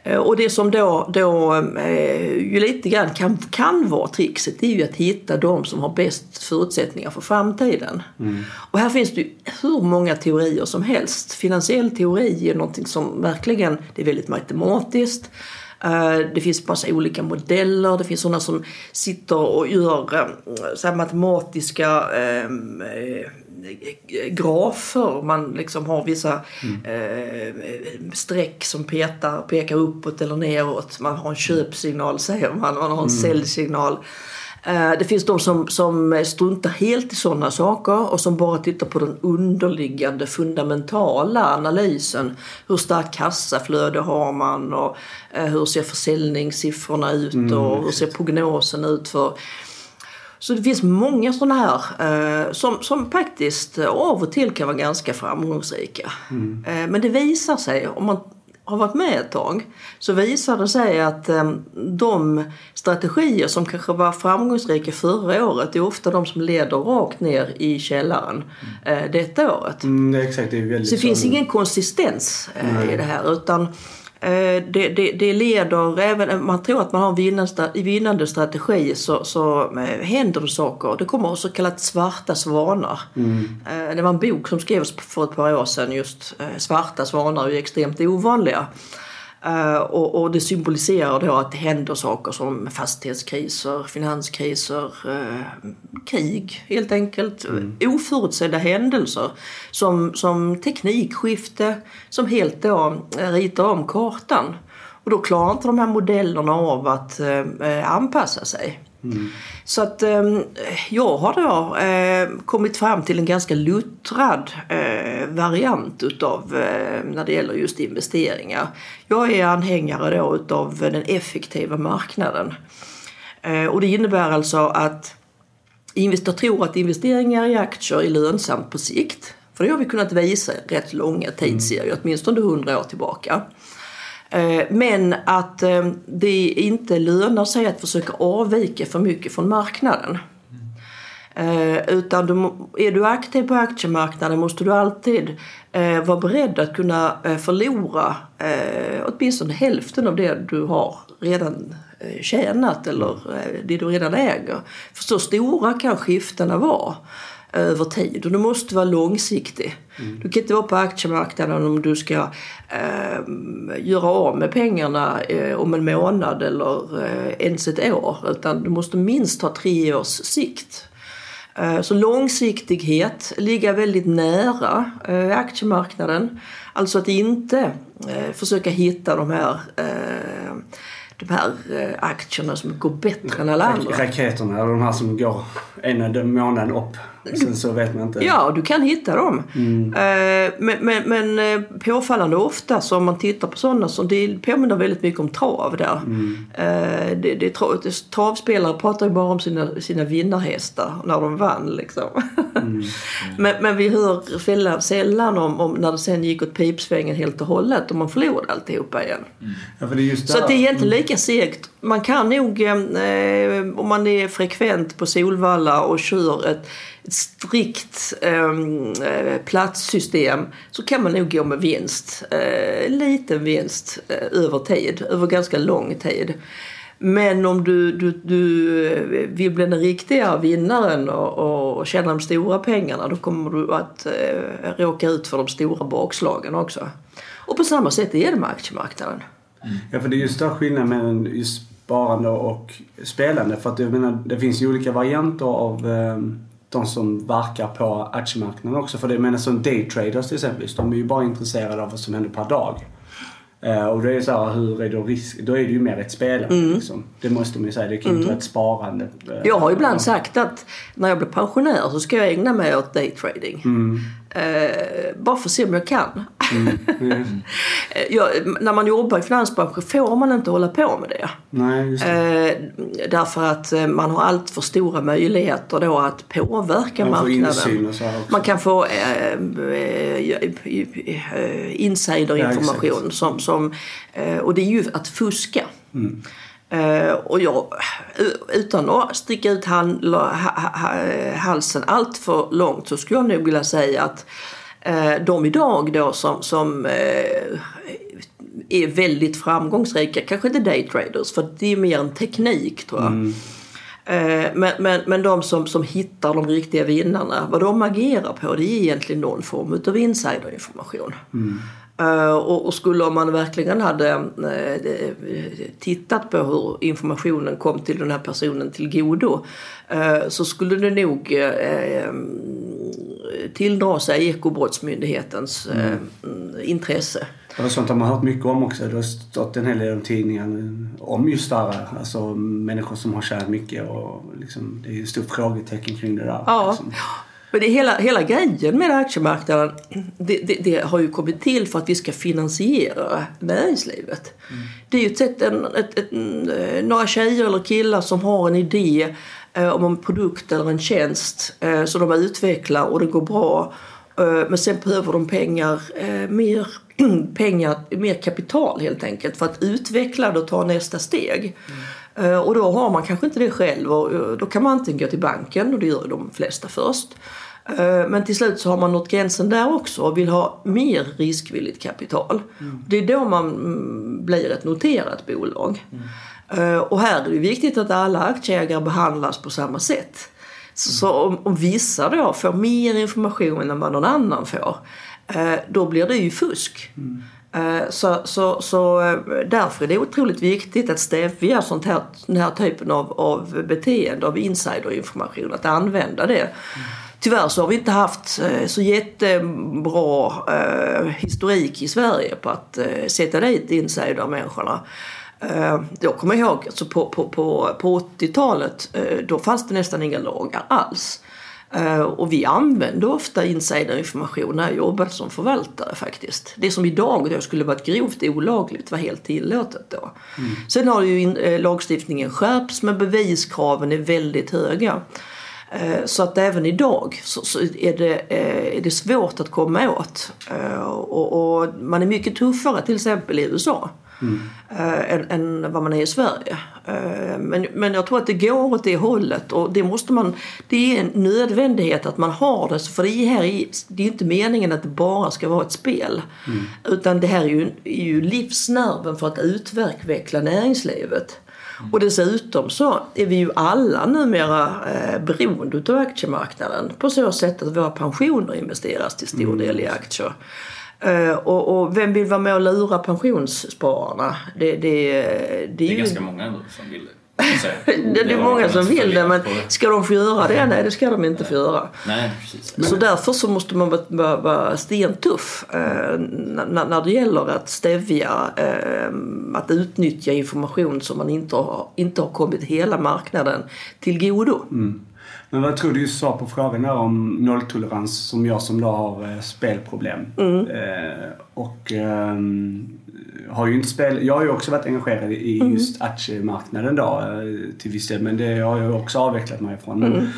Eh, Och det som då, då eh, ju lite grann kan, kan vara trixet det är ju att hitta de som har bäst förutsättningar för framtiden. Och här finns det ju hur många teorier som helst. Finansiell teori är någonting som verkligen, det är väldigt matematiskt. Det finns massa olika modeller, det finns sådana som sitter och gör så matematiska eh, eh, grafer. Man liksom har vissa eh, streck som petar, pekar uppåt eller neråt. Man har en köpsignal säger man, man har en säljsignal. Eh, Det finns de som, som struntar helt i sådana saker och som bara tittar på den underliggande fundamentala analysen. Hur starkt kassaflöde har man och eh, hur ser försäljningssiffrorna ut och hur ser prognosen ut för så det finns många sådana här eh, som, som faktiskt eh, av och till kan vara ganska framgångsrika. Eh, men det visar sig, om man har varit med ett tag, så visar det sig att eh, de strategier som kanske var framgångsrika förra året är ofta de som leder rakt ner i källaren eh, detta året. Mm, det exakt, det är väldigt Så det finns ingen konsistens eh, i det här utan det, det, det leder, även man tror att man har en vinnande, vinnande strategi så, så eh, händer det saker. Det kommer så kallat svarta svanar. Eh, det var en bok som skrevs för ett par år sedan just eh, svarta svanar är ju extremt ovanliga. Eh, och, det symboliserar då att det händer saker som fastighetskriser, finanskriser, eh, krig helt enkelt. Oförutsedda händelser som, som teknikskifte som helt då eh, ritar om kartan. Och då klarar inte de här modellerna av att anpassa sig. Så att eh, jag har då eh, kommit fram till en ganska luttrad eh, variant utav eh, när det gäller just investeringar. Jag är anhängare då utav den effektiva marknaden. Och det innebär alltså att jag tror att investeringar i aktier är lönsamt på sikt. För det har vi kunnat visa rätt långa tidsserier, åtminstone 100 år tillbaka. Eh, men att eh, det inte lönar sig att försöka avvika för mycket från marknaden. Eh, utan du, är du aktiv på aktiemarknaden måste du alltid vara beredd att kunna förlora åtminstone hälften av det du har redan tjänat eller det du redan äger. För så stora kan skiftena vara över tid och du måste vara långsiktig. Du kan inte vara på aktiemarknaden om du ska eh, göra av med pengarna eh, om en månad eller eh, ens ett år utan du måste minst ha tre års sikt. Eh, Så långsiktighet, ligga väldigt nära eh, aktiemarknaden. Alltså att inte eh, försöka hitta de här, de här aktierna som går bättre än alla andra. Raketerna, eller de här som går ena månaden upp. Sen så vet man inte. Ja, du kan hitta dem. Eh, Men, men, men eh, påfallande ofta så om man tittar på sådana som det påminner väldigt mycket om trav där. Eh, Det, det, travspelare pratar ju bara om sina, sina vinnarhästar när de vann liksom. men, men vi hör sällan, sällan om, om när det sen gick åt pipsvängen helt och hållet och man förlorade alltihopa igen. Ja, är just Så det är egentligen lika segt. Man kan nog, eh, eh, om man är frekvent på Solvalla och kör ett, ett strikt ehm, eh, platssystem så kan man nog gå med vinst. Eh, en liten vinst eh, över tid, över ganska lång tid. Men om du, du, du eh, vill bli den riktiga vinnaren och, och, tjäna de stora pengarna då kommer du att eh, råka ut för de stora bakslagen också. Och på samma sätt är det med aktiemarknaden. Mm. Ja, för det är ju där skillnaden mellan just sparande och spelande. För att jag menar, det finns ju olika varianter av eh, de som verkar på aktiemarknaden också. För det menar som daytraders till exempel, de är ju bara intresserade av vad som händer per dag. Eh, och det är så här, hur är då risk? Då är det ju mer ett spelande liksom. Det måste man ju säga. Det kan ju inte vara ett sparande. Eh, Jag har ibland sagt att när jag blir pensionär så ska jag ägna mig åt daytrading. Eh, bara för att se om jag kan. Eh, ja, när man jobbar i finansbranschen får man inte hålla på med det. Nej, det. Eh, därför att eh, man har allt för stora möjligheter då att påverka Man marknaden. Man kan få eh, eh, eh, insiderinformation som, som, eh, och det är ju att fuska. Mm. Eh, och jag, utan att sticka ut hand, ha, ha, halsen allt för långt så skulle jag nog vilja säga att de idag då som, som eh, är väldigt framgångsrika, kanske inte daytraders för det är mer en teknik tror jag. Eh, Men, men, men de som, som hittar de riktiga vinnarna, vad de agerar på det är egentligen någon form av insiderinformation. Eh, och, och skulle man verkligen hade eh, tittat på hur informationen kom till den här personen till godo eh, så skulle det nog eh, tilldra sig Ekobrottsmyndighetens eh, intresse. Det var sånt har man hört mycket om också. Det har stått en hel del om tidningen om just det här. Alltså människor som har tjänat mycket och liksom, det är ett stort frågetecken kring det där. Ja. Liksom. Men det är hela, hela grejen med aktiemarknaden, det, det, det har ju kommit till för att vi ska finansiera näringslivet. Det är ju ett sätt, en, ett, ett, en, några tjejer eller killar som har en idé om en produkt eller en tjänst eh, som de utvecklar och det går bra. Eh, men sen behöver de pengar, eh, mer pengar, mer kapital helt enkelt för att utveckla det och ta nästa steg. Eh, Och då har man kanske inte det själv och eh, då kan man antingen gå till banken och det gör de flesta först. Eh, Men till slut så har man nått gränsen där också och vill ha mer riskvilligt kapital. Det är då man mm, blir ett noterat bolag. Eh, Och här är det viktigt att alla aktieägare behandlas på samma sätt. Så, om, om vissa då får mer information än vad någon annan får, eh, då blir det ju fusk. Eh, Så, så, så eh, därför är det otroligt viktigt att stävja sånt här, den här typen av, av beteende, av insiderinformation, att använda det. Tyvärr så har vi inte haft eh, så jättebra eh, historik i Sverige på att eh, sätta dit insidermänniskorna. Eh, jag kommer ihåg alltså på, på, på, på 80-talet, eh, då fanns det nästan inga lagar alls. Eh, Och vi använde ofta insiderinformation när jag jobbade som förvaltare faktiskt. Det som idag då skulle varit grovt olagligt var helt tillåtet då. Sen har ju in, lagstiftningen skärpts men beviskraven är väldigt höga. Så att även idag så, är, det, är det svårt att komma åt. Och, och man är mycket tuffare till exempel i USA eh, än, än vad man är i Sverige. Eh, Men, men jag tror att det går åt det hållet och det måste man, det är en nödvändighet att man har det. För det är, här, i- det är inte meningen att det bara ska vara ett spel. Utan det här är ju, är ju livsnerven för att utveckla näringslivet. Och dessutom så är vi ju alla numera eh, beroende av aktiemarknaden på så sätt att våra pensioner investeras till stor del i aktier. Eh, och, och vem vill vara med och lura pensionsspararna? Det, det, det, Det är ju, ganska många ändå som vill det. det, det är många som vill det men ska de få göra det? Nej det ska de inte få göra. Nej, precis. Så därför så måste man vara, vara, vara stentuff eh, när, när det gäller att stävja, eh, att utnyttja information som man inte har, inte har kommit hela marknaden till godo. Men vad tror du svar på frågan där om nolltolerans som jag som då har eh, spelproblem. Eh, och ehm, har ju inte spel... Jag har ju också varit engagerad i just aktiemarknaden då eh, till viss del. Men det har jag också avvecklat mig ifrån. Men,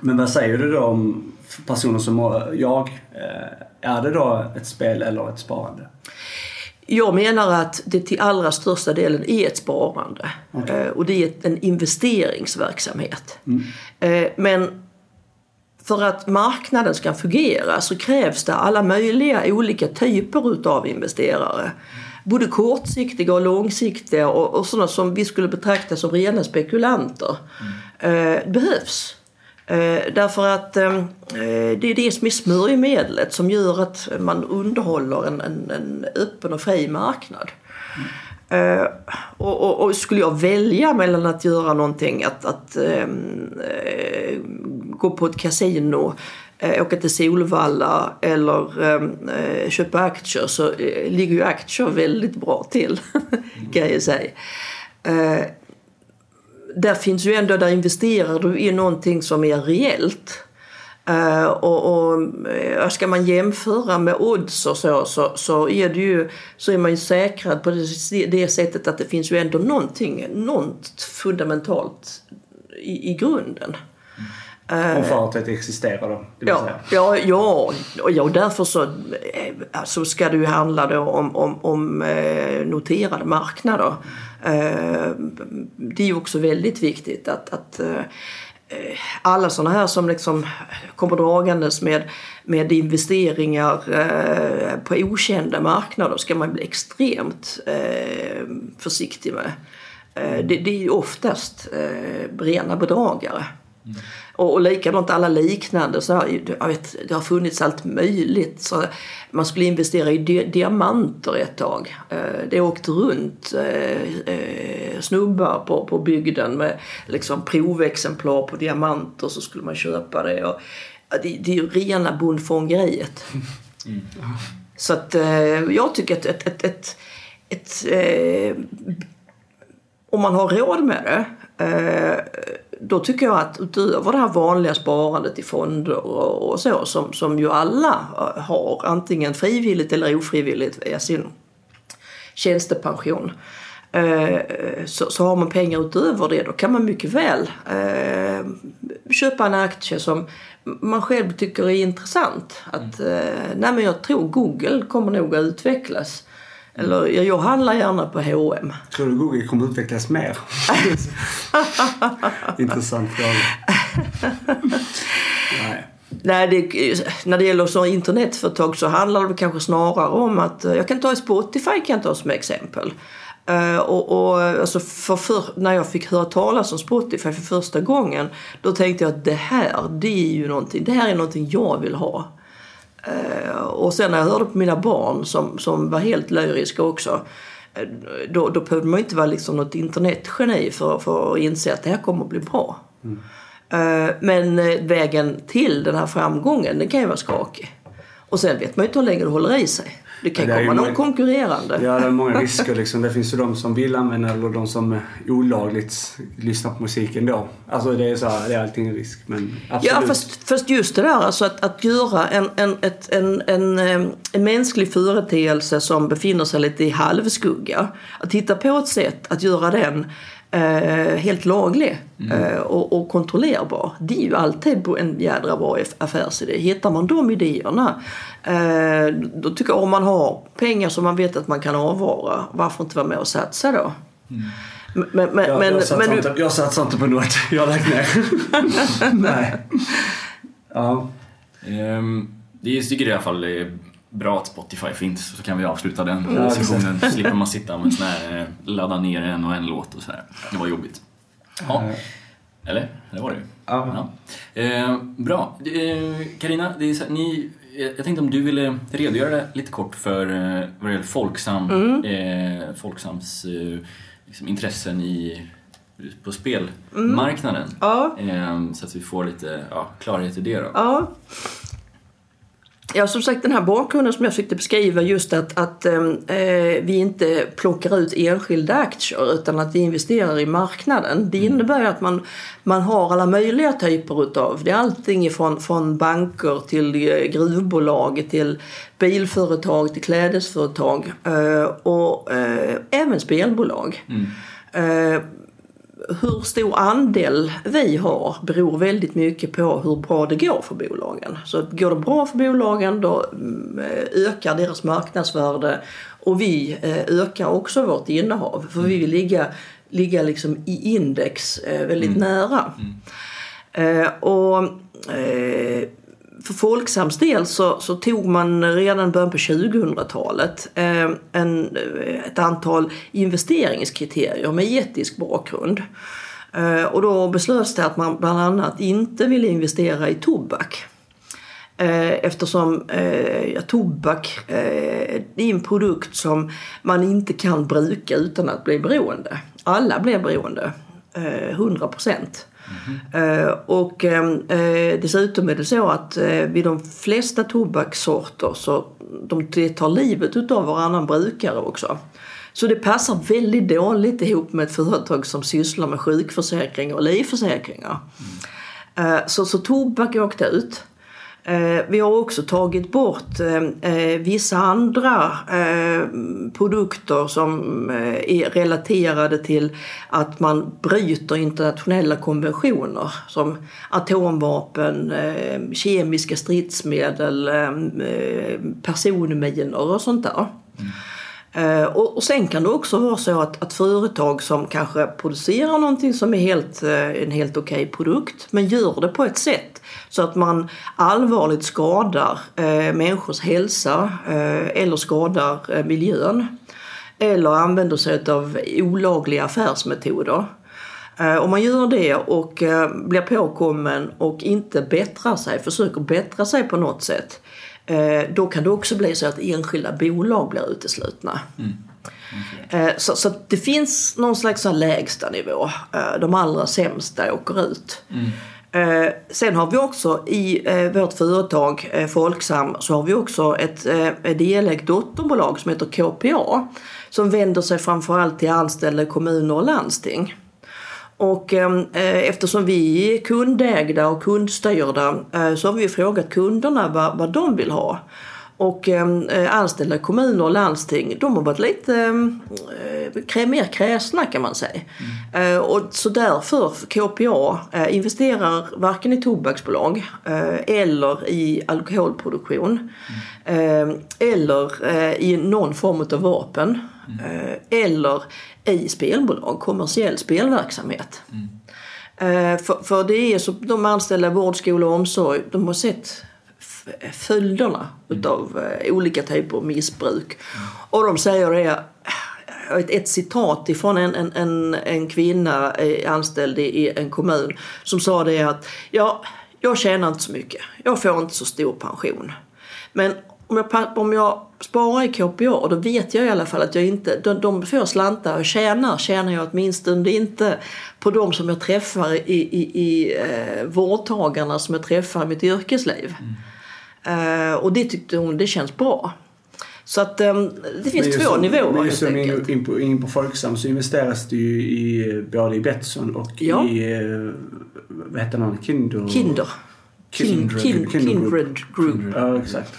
men vad säger du då om personer som jag? Eh, är det då ett spel eller ett sparande? Jag menar att det till allra största delen är ett sparande. Eh, och det är en investeringsverksamhet. Eh, men för att marknaden ska fungera så krävs det alla möjliga olika typer utav investerare. Både kortsiktiga och långsiktiga och, och sådana som vi skulle betrakta som rena spekulanter. Eh, behövs. Eh, därför att ehm, eh, det är det som är smörjmedlet som gör att man underhåller en, en, en öppen och fri marknad. Eh, och, och, och skulle jag välja mellan att göra någonting, att, att ehm, eh, gå på ett kasino, eh, åka till Solvalla eller ehm, eh, köpa aktier så eh, ligger ju aktier väldigt bra till kan jag säga. Eh, där finns ju ändå, där investerar du i någonting som är reellt. Eh, och, och eh, ska man jämföra med odds och så, så, så, är, det ju, så är man ju säkrad på det, det sättet att det finns ju ändå någonting, något fundamentalt i, i grunden. Om företaget existerar då, det vill Ja, säga. ja, ja, och ja, och därför så, eh, så ska ju handla då om, om, om eh, noterade marknader. Eh, det är ju också väldigt viktigt att, att eh, alla sådana här som liksom kommer dragandes med, med investeringar eh, på okända marknader ska man bli extremt eh, försiktig med. Eh, Det, det är ju oftast eh, rena bedragare. Mm. Och, och likadant alla liknande. Så här, jag vet, det har funnits allt möjligt. Så man skulle investera i di diamanter ett tag. Eh, det åkte runt eh, eh, snubbar på, på bygden med liksom provexemplar på diamanter så skulle man köpa det. Och, det, det är ju rena bondfångeriet. Så att eh, jag tycker att ett, ett, ett, ett eh, om man har råd med det då tycker jag att utöver det här vanliga sparandet i fonder och, så som, som ju alla eh, har antingen frivilligt eller ofrivilligt via sin tjänstepension eh, så, så har man pengar utöver det då kan man mycket väl eh, köpa en aktie som man själv tycker är intressant. Att, eh, nej men jag tror Google kommer nog att utvecklas. Eller jag, handlar gärna på H&M. Tror du Google kommer utvecklas mer? Intressant fråga. Nej. Nej, det, när det gäller så internetföretag så handlar det kanske snarare om att, jag kan ta Spotify kan jag ta som exempel. Uh, och, och alltså för, för, när jag fick höra talas om Spotify för första gången då tänkte jag att det här, det är ju någonting, det här är någonting jag vill ha. Uh, och sen när jag hörde på mina barn som, som var helt lyriska också uh, då, då behövde man inte vara liksom något internetgeni för, för att inse att det här kommer att bli bra. Eh, Men eh, vägen till den här framgången den kan ju vara skakig. Och sen vet man ju inte hur länge det håller i sig. Det kan det komma någon många- konkurrerande. Ja, det är många risker liksom. Det finns ju de som vill använda eller de som olagligt lyssnar på musiken då. Alltså det är så här, det är alltid en risk. Men absolut. Ja, fast, fast just det där alltså att, att göra en, en, ett, en, en, en mänsklig företeelse som befinner sig lite i halvskugga. Att hitta på ett sätt att göra den eh, helt laglig eh, och, och kontrollerbar. Det är ju alltid en jädra bra aff- affärsidé. Hittar man de idéerna, eh, då tycker jag om man har pengar som man vet att man kan avvara, varför inte vara med och satsa då? Men, men, men, jag, men, jag, satsar men, inte, jag satsar inte på något. Jag har lagt ner. Nej. Ja. Ehm, det är, tycker i alla fall bra att Spotify finns så kan vi avsluta den Ja, sessionen. Så slipper man sitta med sån här, eh, ladda ner en och en låt och så här. Det var jobbigt. Ja. Eller? Det var det ju. Ja. Ja. Eh, bra. Karina, det är så här, ni, eh, jag tänkte om du ville redogöra lite kort för eh, vad det gäller Folksam, eh, Folksams eh, liksom intressen i, på spelmarknaden. ja. Eh, så att vi får lite ja, klarhet i det då. Ja. Ja, som sagt den här bakgrunden som jag försökte beskriva just att, att eh, vi inte plockar ut enskilda aktier utan att vi investerar i marknaden. Det innebär ju att man, man har alla möjliga typer utav, det är allting ifrån från banker till eh, gruvbolag till bilföretag till klädesföretag eh, och eh, även spelbolag. Eh, hur stor andel vi har beror väldigt mycket på hur bra det går för bolagen. Så går det bra för bolagen då mm, ökar deras marknadsvärde och vi eh, ökar också vårt innehav. För vi vill ligga, ligga liksom i index eh, väldigt nära. Eh, och eh, för Folksams del så, så tog man redan i början på 2000-talet eh, en, eh, ett antal investeringskriterier med etisk bakgrund. Eh, och då beslöts det att man bland annat inte ville investera i tobak. Eh, Eftersom eh, ja, tobak eh, det är en produkt som man inte kan bruka utan att bli beroende. Alla blir beroende, eh, 100 procent. Eh, och eh, eh, dessutom är det så att eh, vid de flesta tobakssorter så de, tar livet utav varannan brukare också. Så det passar väldigt dåligt ihop med ett företag som sysslar med sjukförsäkringar och livförsäkringar. Eh, Så, så tobak åkte ut. Eh, vi har också tagit bort eh, eh, vissa andra produkter som är relaterade till att man bryter internationella konventioner som atomvapen, kemiska stridsmedel, personminor och sånt där. Mm. Och, sen kan det också vara så att, att företag som kanske producerar någonting som är helt, en helt okej okay produkt men gör det på ett sätt så att man allvarligt skadar eh, människors hälsa eh, eller skadar eh, miljön. Eller använder sig av olagliga affärsmetoder. Eh, om man gör det och eh, blir påkommen och inte bättrar sig, försöker bättra sig på något sätt. Eh, då kan det också bli så att enskilda bolag blir uteslutna. Mm. Okay. Så, så det finns någon slags lägsta nivå. De allra sämsta åker ut. Mm. Eh, sen har vi också i eh, vårt företag eh, Folksam så har vi också ett, eh, ett delägt dotterbolag som heter KPA som vänder sig framförallt till anställda i kommuner och landsting. Och ehm, eh, eftersom vi är kundägda och kundstyrda eh, så har vi frågat kunderna vad, vad de vill ha. Och ehm, eh, anställda kommuner och landsting, de har varit lite eh, mer kräsna kan man säga. Mm. Eh, och så därför KPA eh, investerar varken i tobaksbolag eh, eller i alkoholproduktion. Mm. eller i någon form av vapen. Mm. eller i spelbolag, kommersiell spelverksamhet. Mm. För, för det är så, de anställda i vård, skola och omsorg, de har sett följderna utav eh, olika typer av missbruk. Och de säger det ett, ett citat ifrån en, en, en, en kvinna eh, anställd i en kommun som sa det att ja, jag tjänar inte så mycket. Jag får inte så stor pension. Men om jag, om jag sparar i KPA då vet jag i alla fall att jag inte, de, de får slantar jag tjänar, tjänar jag åtminstone inte på de som jag träffar i, i, i eh, vårdtagarna som jag träffar i mitt yrkesliv. Mm. Uh, och det tyckte hon, det känns bra. Så att um, det finns två som, nivåer men helt enkelt. In på, in på Folksam så investeras det ju i både i Betsson och ja. i, uh, vad heter man, Kinder? Kinder. Kindred, Kindred, Kindred Group. Group. Ja, exakt.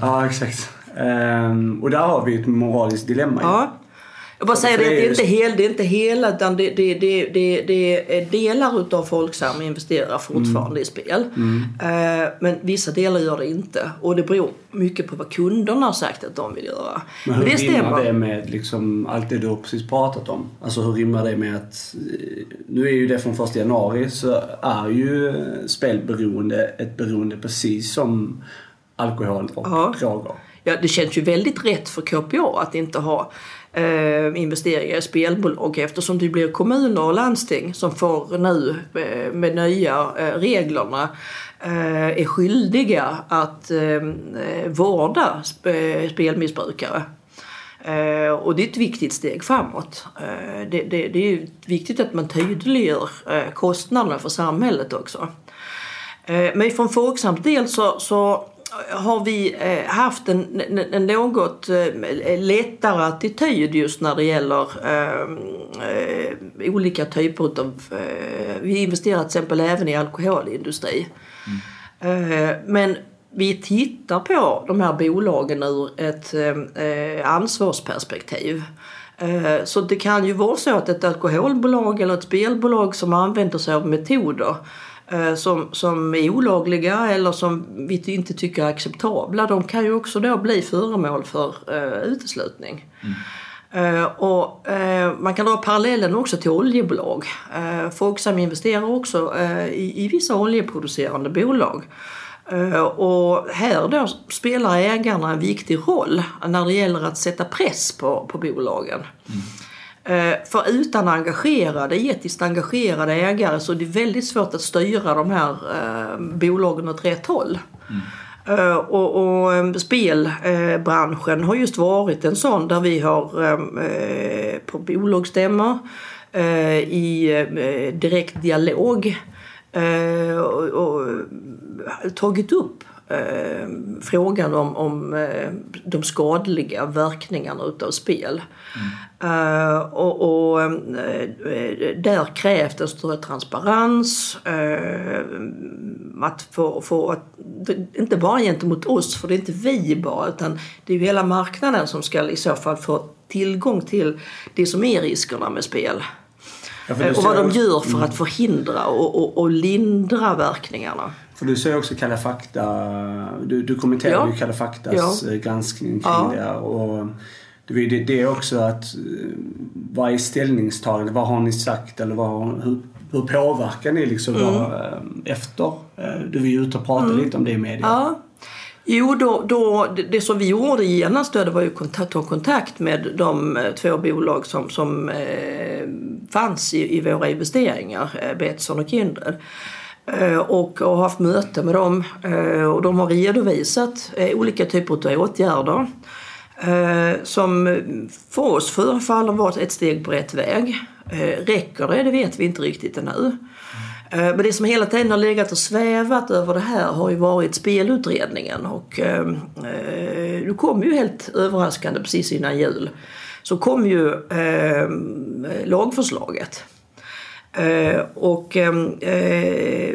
Ja, exakt. Um, och där har vi ett moraliskt dilemma. Ja. Jag bara säger det, det är inte, hel, det är inte hela utan det, det, det, det, det är delar utav Folksam investerar fortfarande mm. i spel. Mm. Uh, men vissa delar gör det inte. Och det beror mycket på vad kunderna har sagt att de vill göra. Men hur men det rimmar stämmer. det med liksom allt det du har precis pratat om? Alltså hur rimmar det med att nu är ju det från första januari så är ju spelberoende ett beroende precis som alkohol och ja. droger. Ja, det känns ju väldigt rätt för KPA att inte ha eh, investeringar i spelbolag eftersom det blir kommuner och landsting som får nu eh, med nya eh, reglerna eh, är skyldiga att eh, vårda sp eh, spelmissbrukare. Eh, och det är ett viktigt steg framåt. Eh, det, det, det, är viktigt att man tydliggör eh, kostnaderna för samhället också. Men från Folksams del så, så har vi eh, haft en, en, något eh, lättare attityd just när det gäller eh, eh olika typer av... Eh, vi investerar till exempel även i alkoholindustri. Mm. men vi tittar på de här bolagen ur ett ansvarsperspektiv. Så det kan ju vara så att ett alkoholbolag eller ett spelbolag som använder sig av metoder som, som är olagliga eller som vi inte tycker är acceptabla, de kan ju också då bli föremål för uh, uteslutning. Mm. Uh, och uh, man kan dra parallellen också till oljebolag. Uh, Folksam investerar också i, i vissa oljeproducerande bolag. Och här då spelar ägarna en viktig roll när det gäller att sätta press på, på bolagen. Mm. Eh, för utan engagerade, etiskt engagerade ägare så är det väldigt svårt att styra de här eh, bolagen åt rätt håll. Mm. Uh, och, och spelbranschen har just varit en sån där vi har på bolagsstämmor i direkt dialog och, och, tagit upp eh, frågan om, om eh, de skadliga verkningarna utav spel. Eh, och, och eh, där krävs det större transparens. eh, att få, få att, inte bara gentemot oss, för det är inte vi bara, utan det är ju hela marknaden som ska i så fall få tillgång till det som är riskerna med spel. Ja, och vad de gör för att förhindra och, och, och lindra verkningarna. För du säger också Kalla fakta. Du, du kommenterar Ja. ju Kalla faktas Ja. eh, granskning kring Ja. det. Och det, det, det är också att eh, varje ställningstagande, vad har ni sagt eller vad, hur, hur påverkar ni liksom Mm. vad, eh, efter? Du var ju ute och pratade lite om det i media. Ja. Jo, då, då, det, som vi gjorde genast då, det var ju kontakt, ta kontakt med de två bolag som, som eh, fanns i, i våra investeringar, Betsson och Kindred. Eh, och, har haft möte med dem eh, och de har redovisat eh, olika typer av åtgärder. Som för oss förefaller vara ett steg på rätt väg. Räcker det? Det vet vi inte riktigt ännu. Men det som hela tiden har legat och svävat över det här har ju varit spelutredningen. Och nu det kom ju helt överraskande precis innan jul. Så kom ju lagförslaget. Eh, och ehm, eh,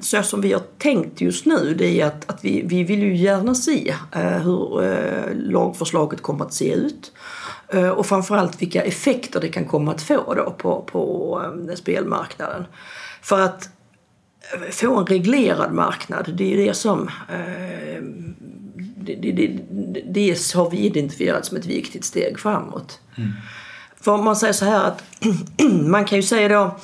så som vi har tänkt just nu det är att, att vi, vi vill ju gärna se eh, hur eh, lagförslaget kommer att se ut. Eh, och framförallt vilka effekter det kan komma att få då på, på eh, spelmarknaden. För att eh, få en reglerad marknad, det är ju det som eh, det, det, det, det har vi identifierat som ett viktigt steg framåt. Mm. För man säger så här att man kan ju säga då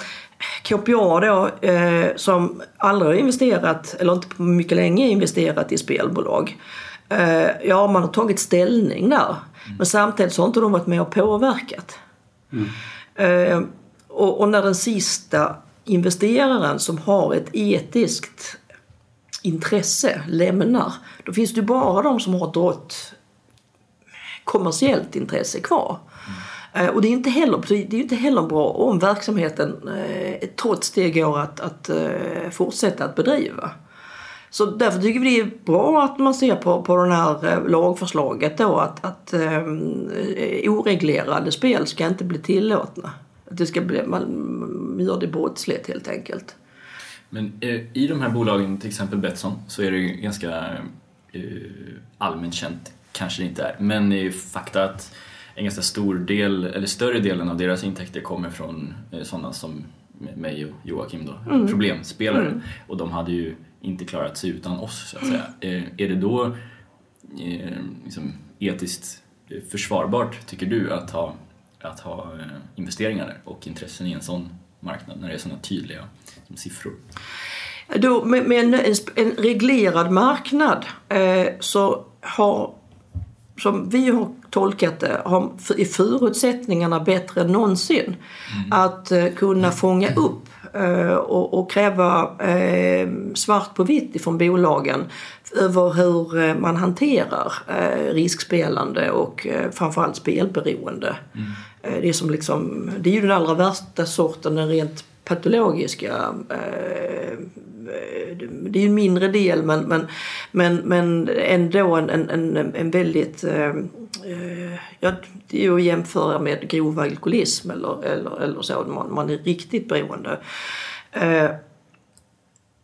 KPA då eh, som aldrig har investerat, eller inte på mycket länge investerat i spelbolag. Eh, ja, man har tagit ställning där. Men samtidigt så har inte de varit med och påverkat. Eh, och, och när den sista investeraren som har ett etiskt intresse lämnar, då finns det ju bara de som har ett kommersiellt intresse kvar. Eh, och det är inte heller, det är ju inte heller bra om verksamheten eh, trots det går att, att eh, fortsätta att bedriva. Så därför tycker vi det är bra att man ser på, på det här lagförslaget då att, att um, oreglerade spel ska inte bli tillåtna. Att det ska bli, man gör det brottsligt helt enkelt. Men eh, i de här bolagen, till exempel Betsson, så är det ju ganska eh, allmänt känt, kanske det inte är, men det är ju fakta att en ganska stor del, eller större delen av deras intäkter kommer från eh, sådana som mig och Joakim då, problemspelare. Och de hade ju inte klarat sig utan oss så att säga. Eh, är det då eh, liksom etiskt försvarbart, tycker du, att ha, att ha investeringar och intressen i en sån marknad när det är sådana tydliga som siffror? Då, med, med en, en reglerad marknad eh, så har, som vi har tolkat det, har, är förutsättningarna bättre än någonsin att eh, kunna fånga upp eh, och, och kräva eh, svart på vitt ifrån bolagen över hur eh, man hanterar eh, riskspelande och eh, framförallt spelberoende. Eh, det, är som liksom, det är ju den allra värsta sorten, den rent patologiska eh, Eh, det är ju en mindre del men, men, men, men ändå en, en, en, väldigt... Eh, eh, ja, det är ju att jämföra med grov alkoholism eller, eller, eller så. Man, man är riktigt beroende. Eh,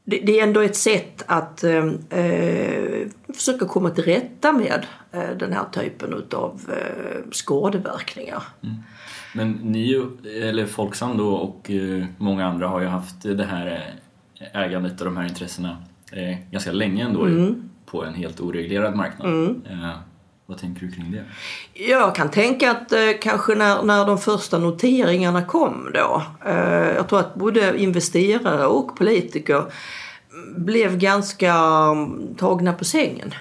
det, det är ändå ett sätt att eh, eh försöka komma till rätta med eh, den här typen av eh, skadeverkningar. Mm. Men ni, eller Folksam då och eh, många andra har ju haft det här ägandet och de här intressena eh, ganska länge ändå Mm. på en helt oreglerad marknad. Eh, vad tänker du kring det? Jag kan tänka att eh, kanske när, när de första noteringarna kom då. Eh, jag tror att både investerare och politiker blev ganska mm, tagna på sängen.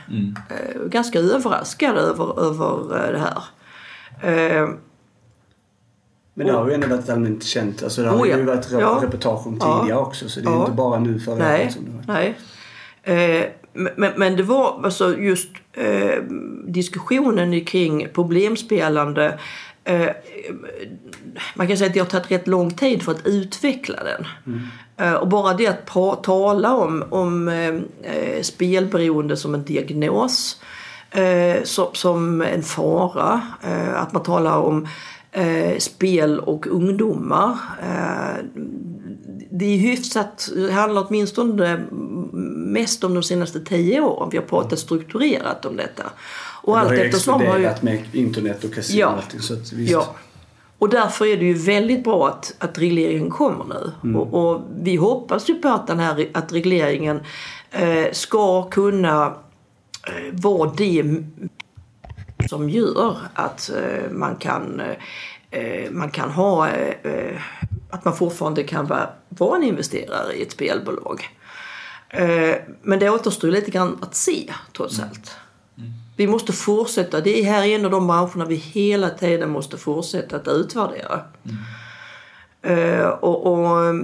Eh, ganska överraskade över, över eh, det här. Men det har ju ändå varit allmänt känt. Alltså det har Oh ja. ju varit Ja. reportage om Ja. tidigare också. Så det är Ja. inte bara nu förra Nej, året som det var. nej. Eh, men, men det var alltså just eh, diskussionen kring problemspelande eh, man kan säga att det har tagit rätt lång tid för att utveckla den. Eh, och bara det att pra- tala om, om eh, eh, spelberoende som en diagnos, eh, som, som en fara, att man talar om eh, spel och ungdomar. Eh, det är hyfsat, det handlar åtminstone mest om de senaste tio åren. Vi har pratat strukturerat om detta. Och det har allt ju eftersom har ju... med internet och kasino Ja. och allting. Så att visst. Ja. Och därför är det ju väldigt bra att, att regleringen kommer nu. Och, och vi hoppas ju på att, den här, att regleringen eh, ska kunna eh, vara det som gör att eh, man kan eh, man kan ha eh, att man fortfarande kan vara, vara en investerare i ett spelbolag. Men det återstår lite grann att se trots allt. Vi måste fortsätta. Det är här en av de branscherna vi hela tiden måste fortsätta att utvärdera. Eh, och, och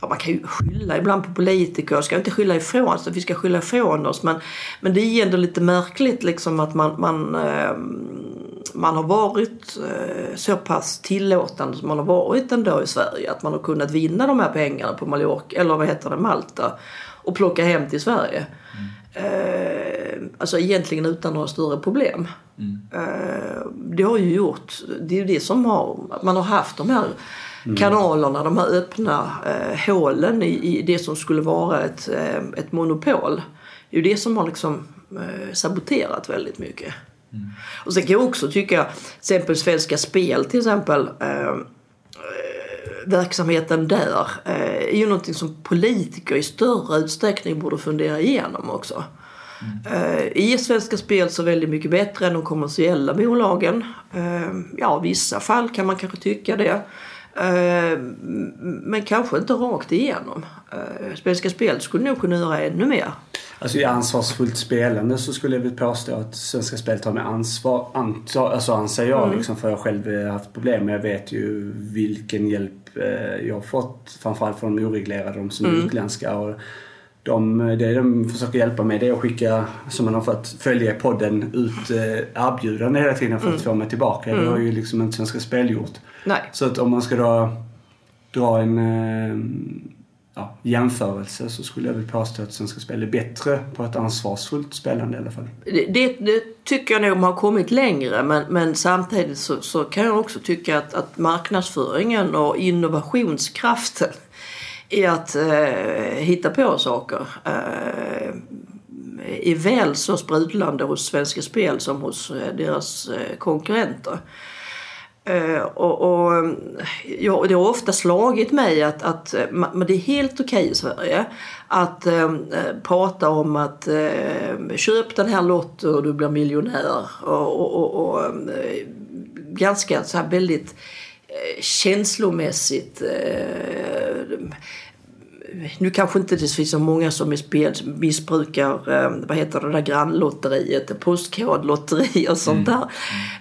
ja, man kan ju skylla ibland på politiker. Ska inte skylla ifrån så vi ska skylla ifrån oss. Men, men det är ändå lite märkligt liksom att man, man, eh, man har varit eh, så pass tillåtande som man har varit ändå i Sverige. Att man har kunnat vinna de här pengarna på Mallorca, eller vad heter det, Malta. Och plocka hem till Sverige. Eh, alltså egentligen utan några större problem. Eh, det har ju gjort, det är ju det som har, man har haft de här kanalerna, de här öppna eh, hålen i, i det som skulle vara ett, eh, ett monopol. Det är ju det som har liksom eh, saboterat väldigt mycket. Och sen kan jag också tycka, till exempel Svenska Spel till exempel, eh, verksamheten där eh, är ju någonting som politiker i större utsträckning borde fundera igenom också. Eh, är Svenska Spel så väldigt mycket bättre än de kommersiella bolagen? Eh, ja, i vissa fall kan man kanske tycka det. Eh, men kanske inte rakt igenom. Eh, Svenska Spel skulle nog kunna göra ännu mer. Alltså i ansvarsfullt spelande så skulle jag vilja påstå att Svenska Spel tar med ansvar, anta, alltså anser jag Mm. liksom, för jag själv haft problem. Men jag vet ju vilken hjälp eh, jag har fått, framförallt från de oreglerade, de som Mm. är utländska. Och de, det de försöker hjälpa med det är att skicka, som man har fått följa i podden, ut erbjudanden hela tiden för att få mig tillbaka. Det har ju liksom inte Svenska Spel gjort. Nej. Så att om man ska då dra en eh, ja, jämförelse så skulle jag vilja påstå att Svenska Spel är bättre på ett ansvarsfullt spelande i alla fall. Det, det, det tycker jag nog man har kommit längre men, men samtidigt så, så kan jag också tycka att, att marknadsföringen och innovationskraften i att eh, hitta på saker eh, är väl så sprudlande hos Svenska Spel som hos eh, deras eh, konkurrenter. Eh, och, och, ja, det har ofta slagit mig att, att men det är helt okej i Sverige att ehm, eh, prata om att eh, köp den här lotten och du blir miljonär. Och, och, och, och eh, ganska så här väldigt eh, känslomässigt eh, nu kanske inte det finns så många som missbrukar eh, vad heter det där grannlotteriet, postkodlotteri och sånt där.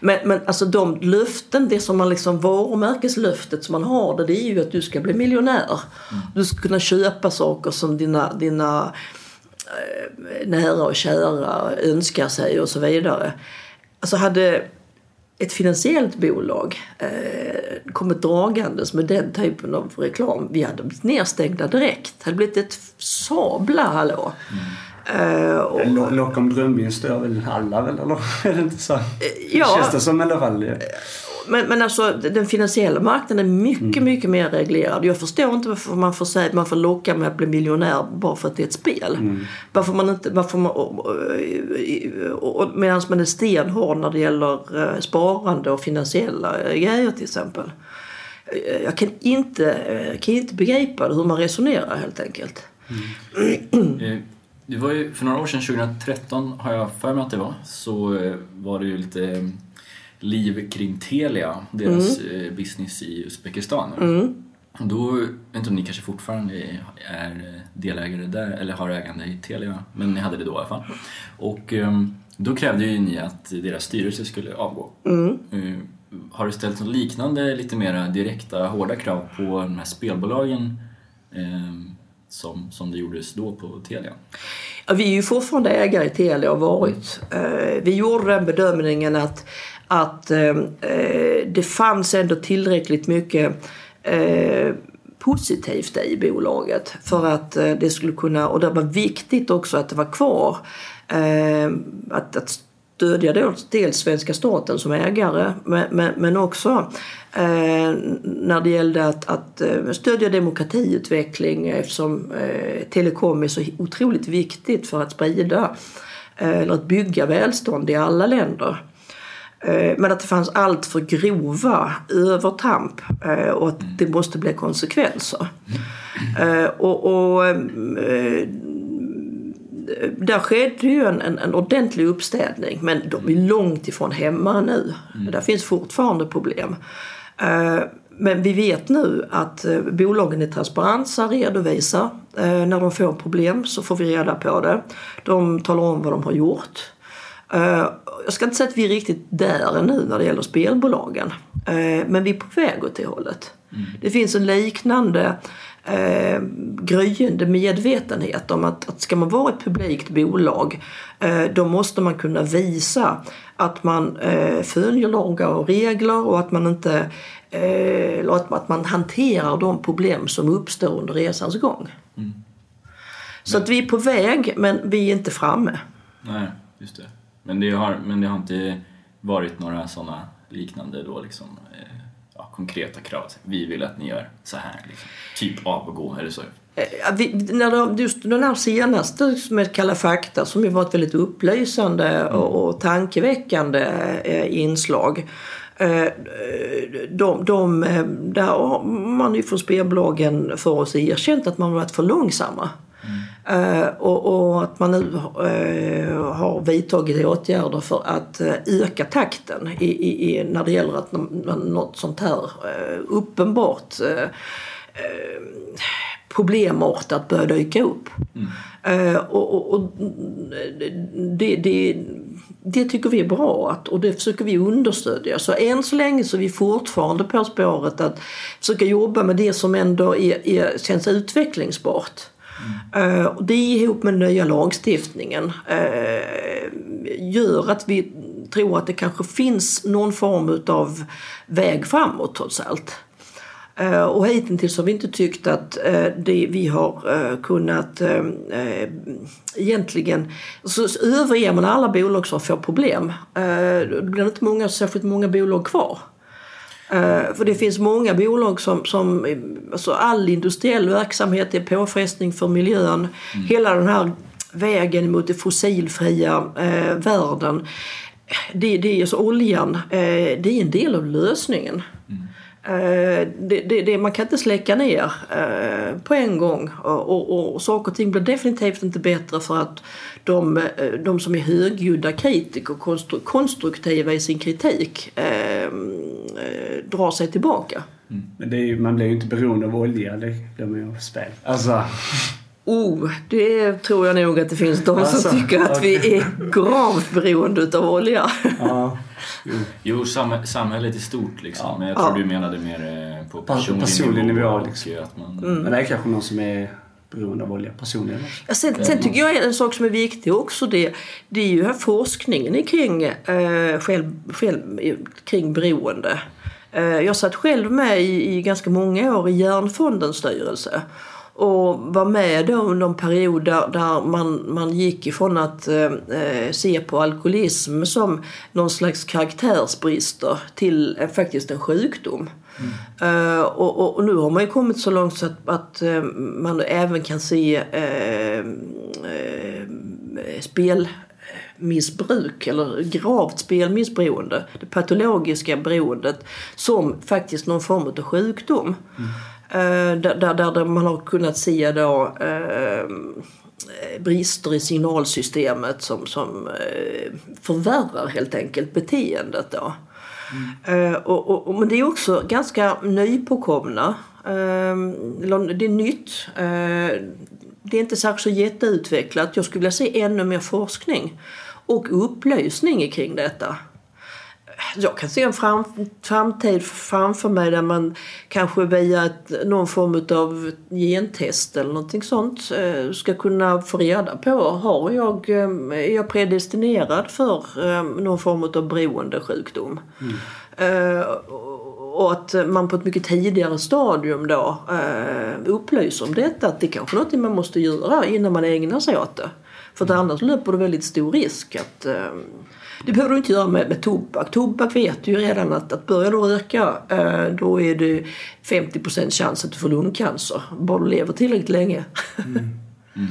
Men, men alltså de löften, det som man liksom varumärkeslöftet som man har det, det är ju att du ska bli miljonär. Du ska kunna köpa saker som dina, dina eh, nära och kära önskar sig och så vidare. Alltså hade ett finansiellt bolag eh, kommit dragandes med den typen av reklam, vi hade blivit nedstängda direkt. Det hade blivit ett sabla hallå. Eh, och, Lo- Lock om drömvinst gör väl alla väl, eller? Är det inte så? ja. Känns det som i alla fall. Men, men alltså den finansiella marknaden är mycket, mycket mer reglerad. Jag förstår inte varför man får säga att man får locka med att bli miljonär bara för att det är ett spel. Varför man inte, varför man, och, och, och, medan man är stenhård när det gäller eh, sparande och finansiella eh, grejer till exempel. Eh, Jag kan inte, kan inte begripa hur man resonerar helt enkelt. Eh, Det var ju för några år sedan, 2013 har jag för mig att det var, så var det ju lite liv kring Telia, deras eh, business i Uzbekistan. Då, jag vet inte om ni kanske fortfarande är eh, delägare där, eller har ägande i Telia, men ni hade det då i alla fall. Och ehm, då krävde ju ni att deras styrelse skulle avgå. Eh, Har det ställts något liknande, lite mer direkta, hårda krav på de här spelbolagen ehm, som, som det gjordes då på Telia? Ja, vi är ju fortfarande ägare i Telia och varit. Eh, Vi gjorde den bedömningen att, att eh, eh, det fanns ändå tillräckligt mycket eh, positivt i bolaget för att eh, det skulle kunna, och det var viktigt också att det var kvar, eh, att, att stödja dels, dels svenska staten som ägare men, men, men också eh, när det gällde att, att eh, stödja demokratiutveckling eftersom eh, telekom är så otroligt viktigt för att sprida eh, eller att bygga välstånd i alla länder. Eh, men att det fanns allt för grova övertramp eh, och att det måste bli konsekvenser. Och, och där skedde ju en, en, en, ordentlig uppstädning men de är långt ifrån hemma nu. Mm. Där finns fortfarande problem. Men vi vet nu att bolagen är transparenta, redovisar. När de får problem så får vi reda på det. De talar om vad de har gjort. Jag ska inte säga att vi är riktigt där ännu när det gäller spelbolagen. Men vi är på väg åt det hållet. Mm. Det finns en liknande eh, gryende medvetenhet om att, att ska man vara ett publikt bolag eh, då måste man kunna visa att man eh, följer lagar och regler och att man inte eh, att, att man hanterar de problem som uppstår under resans gång. Mm. Så att vi är på väg men vi är inte framme. Nej, just det. Men det har, men det har inte varit några sådana liknande då liksom eh, ja, konkreta krav. Vi vill att ni gör så här. Liksom. Typ avgå, det så? Eh, vi, när det, just den här senaste med Kalla fakta som ju var ett väldigt upplysande mm. och, och tankeväckande eh, inslag. De, de, där har man ju från spelbolagen för oss erkänt att man varit för långsamma. Uh, och, att man nu uh, har vidtagit åtgärder för att uh, öka takten i, i, i, när det gäller att något sånt här uppenbart problemartat börjar dyka upp. Mm. och, och, och det, det, det, tycker vi är bra att, och det försöker vi understödja. Så än så länge så är vi fortfarande på spåret att försöka jobba med det som ändå är, är, känns utvecklingsbart. Mm. Uh, det ihop med den nya lagstiftningen eh, gör att vi tror att det kanske finns någon form av väg framåt trots allt. Eh, och hittills har vi inte tyckt att det, vi har kunnat egentligen... Så, så överger man alla bolag som får problem, då blir det inte många, särskilt många bolag kvar. Uh, för det finns många bolag som, som alltså all industriell verksamhet är påfrestning för miljön. Mm. Hela den här vägen mot det fossilfria uh, världen. Det, det är alltså oljan, uh, det är en del av lösningen. Mm. Eh, det, det, det, man kan inte släcka ner eh, på en gång och, och, och saker och ting blir definitivt inte bättre för att de, eh, de som är högljudda kritiker och konstruktiva i sin kritik eh, drar sig tillbaka. Mm. Men är, man blir ju inte beroende av olja, det blir man ju av spel. Alltså... Oh, det tror jag nog att det finns de alltså, som tycker att okay. vi är gravt beroende av olja. Ja. Jo, jo sam samhället i stort liksom. Ja. Men jag tror ja. du menade mer eh, på personlig, personlig nivå. nivå liksom. att man... Mm. Men det är kanske någon som är beroende av olja personligen. Ja, sen, sen tycker jag en sak som är viktig också det, det är ju här forskningen kring, eh, själv, själv, kring beroende. Eh, jag satt själv med i, i ganska många år i Hjärnfondens styrelse och var med då under en period där, där man, man gick ifrån att eh, eh se på alkoholism som någon slags karaktärsbrister till eh, faktiskt en sjukdom. Uh, och, och, nu har man ju kommit så långt så att, att uh, man även kan se uh, spelmissbruk eller gravt spelmissberoende, det patologiska beroendet, som faktiskt någon form av sjukdom. Mm. Där, där, där, man har kunnat se då brister i signalsystemet som, som förvärrar helt enkelt beteendet. Då. Mm. och, och, och, men det är också ganska nypåkomna. Uh, det är nytt. Uh, det är inte särskilt så jätteutvecklat. Jag skulle vilja se ännu mer forskning och upplysning kring detta jag kan se en fram, framtid framför mig där man kanske via ett, någon form av gentest eller någonting sånt eh, ska kunna få reda på har jag, eh, är jag predestinerad för eh, någon form av beroendesjukdom. Mm. Och att man på ett mycket tidigare stadium då upplyser om detta. Att det är kanske är något man måste göra innan man ägnar sig åt det. För att annars löper du väldigt stor risk att det behöver du inte göra med, med tobak. Tobak vet du ju redan att, att börjar du röka eh, då är det 50% chans att du får lungcancer. Bara du lever tillräckligt länge. Mm. Mm.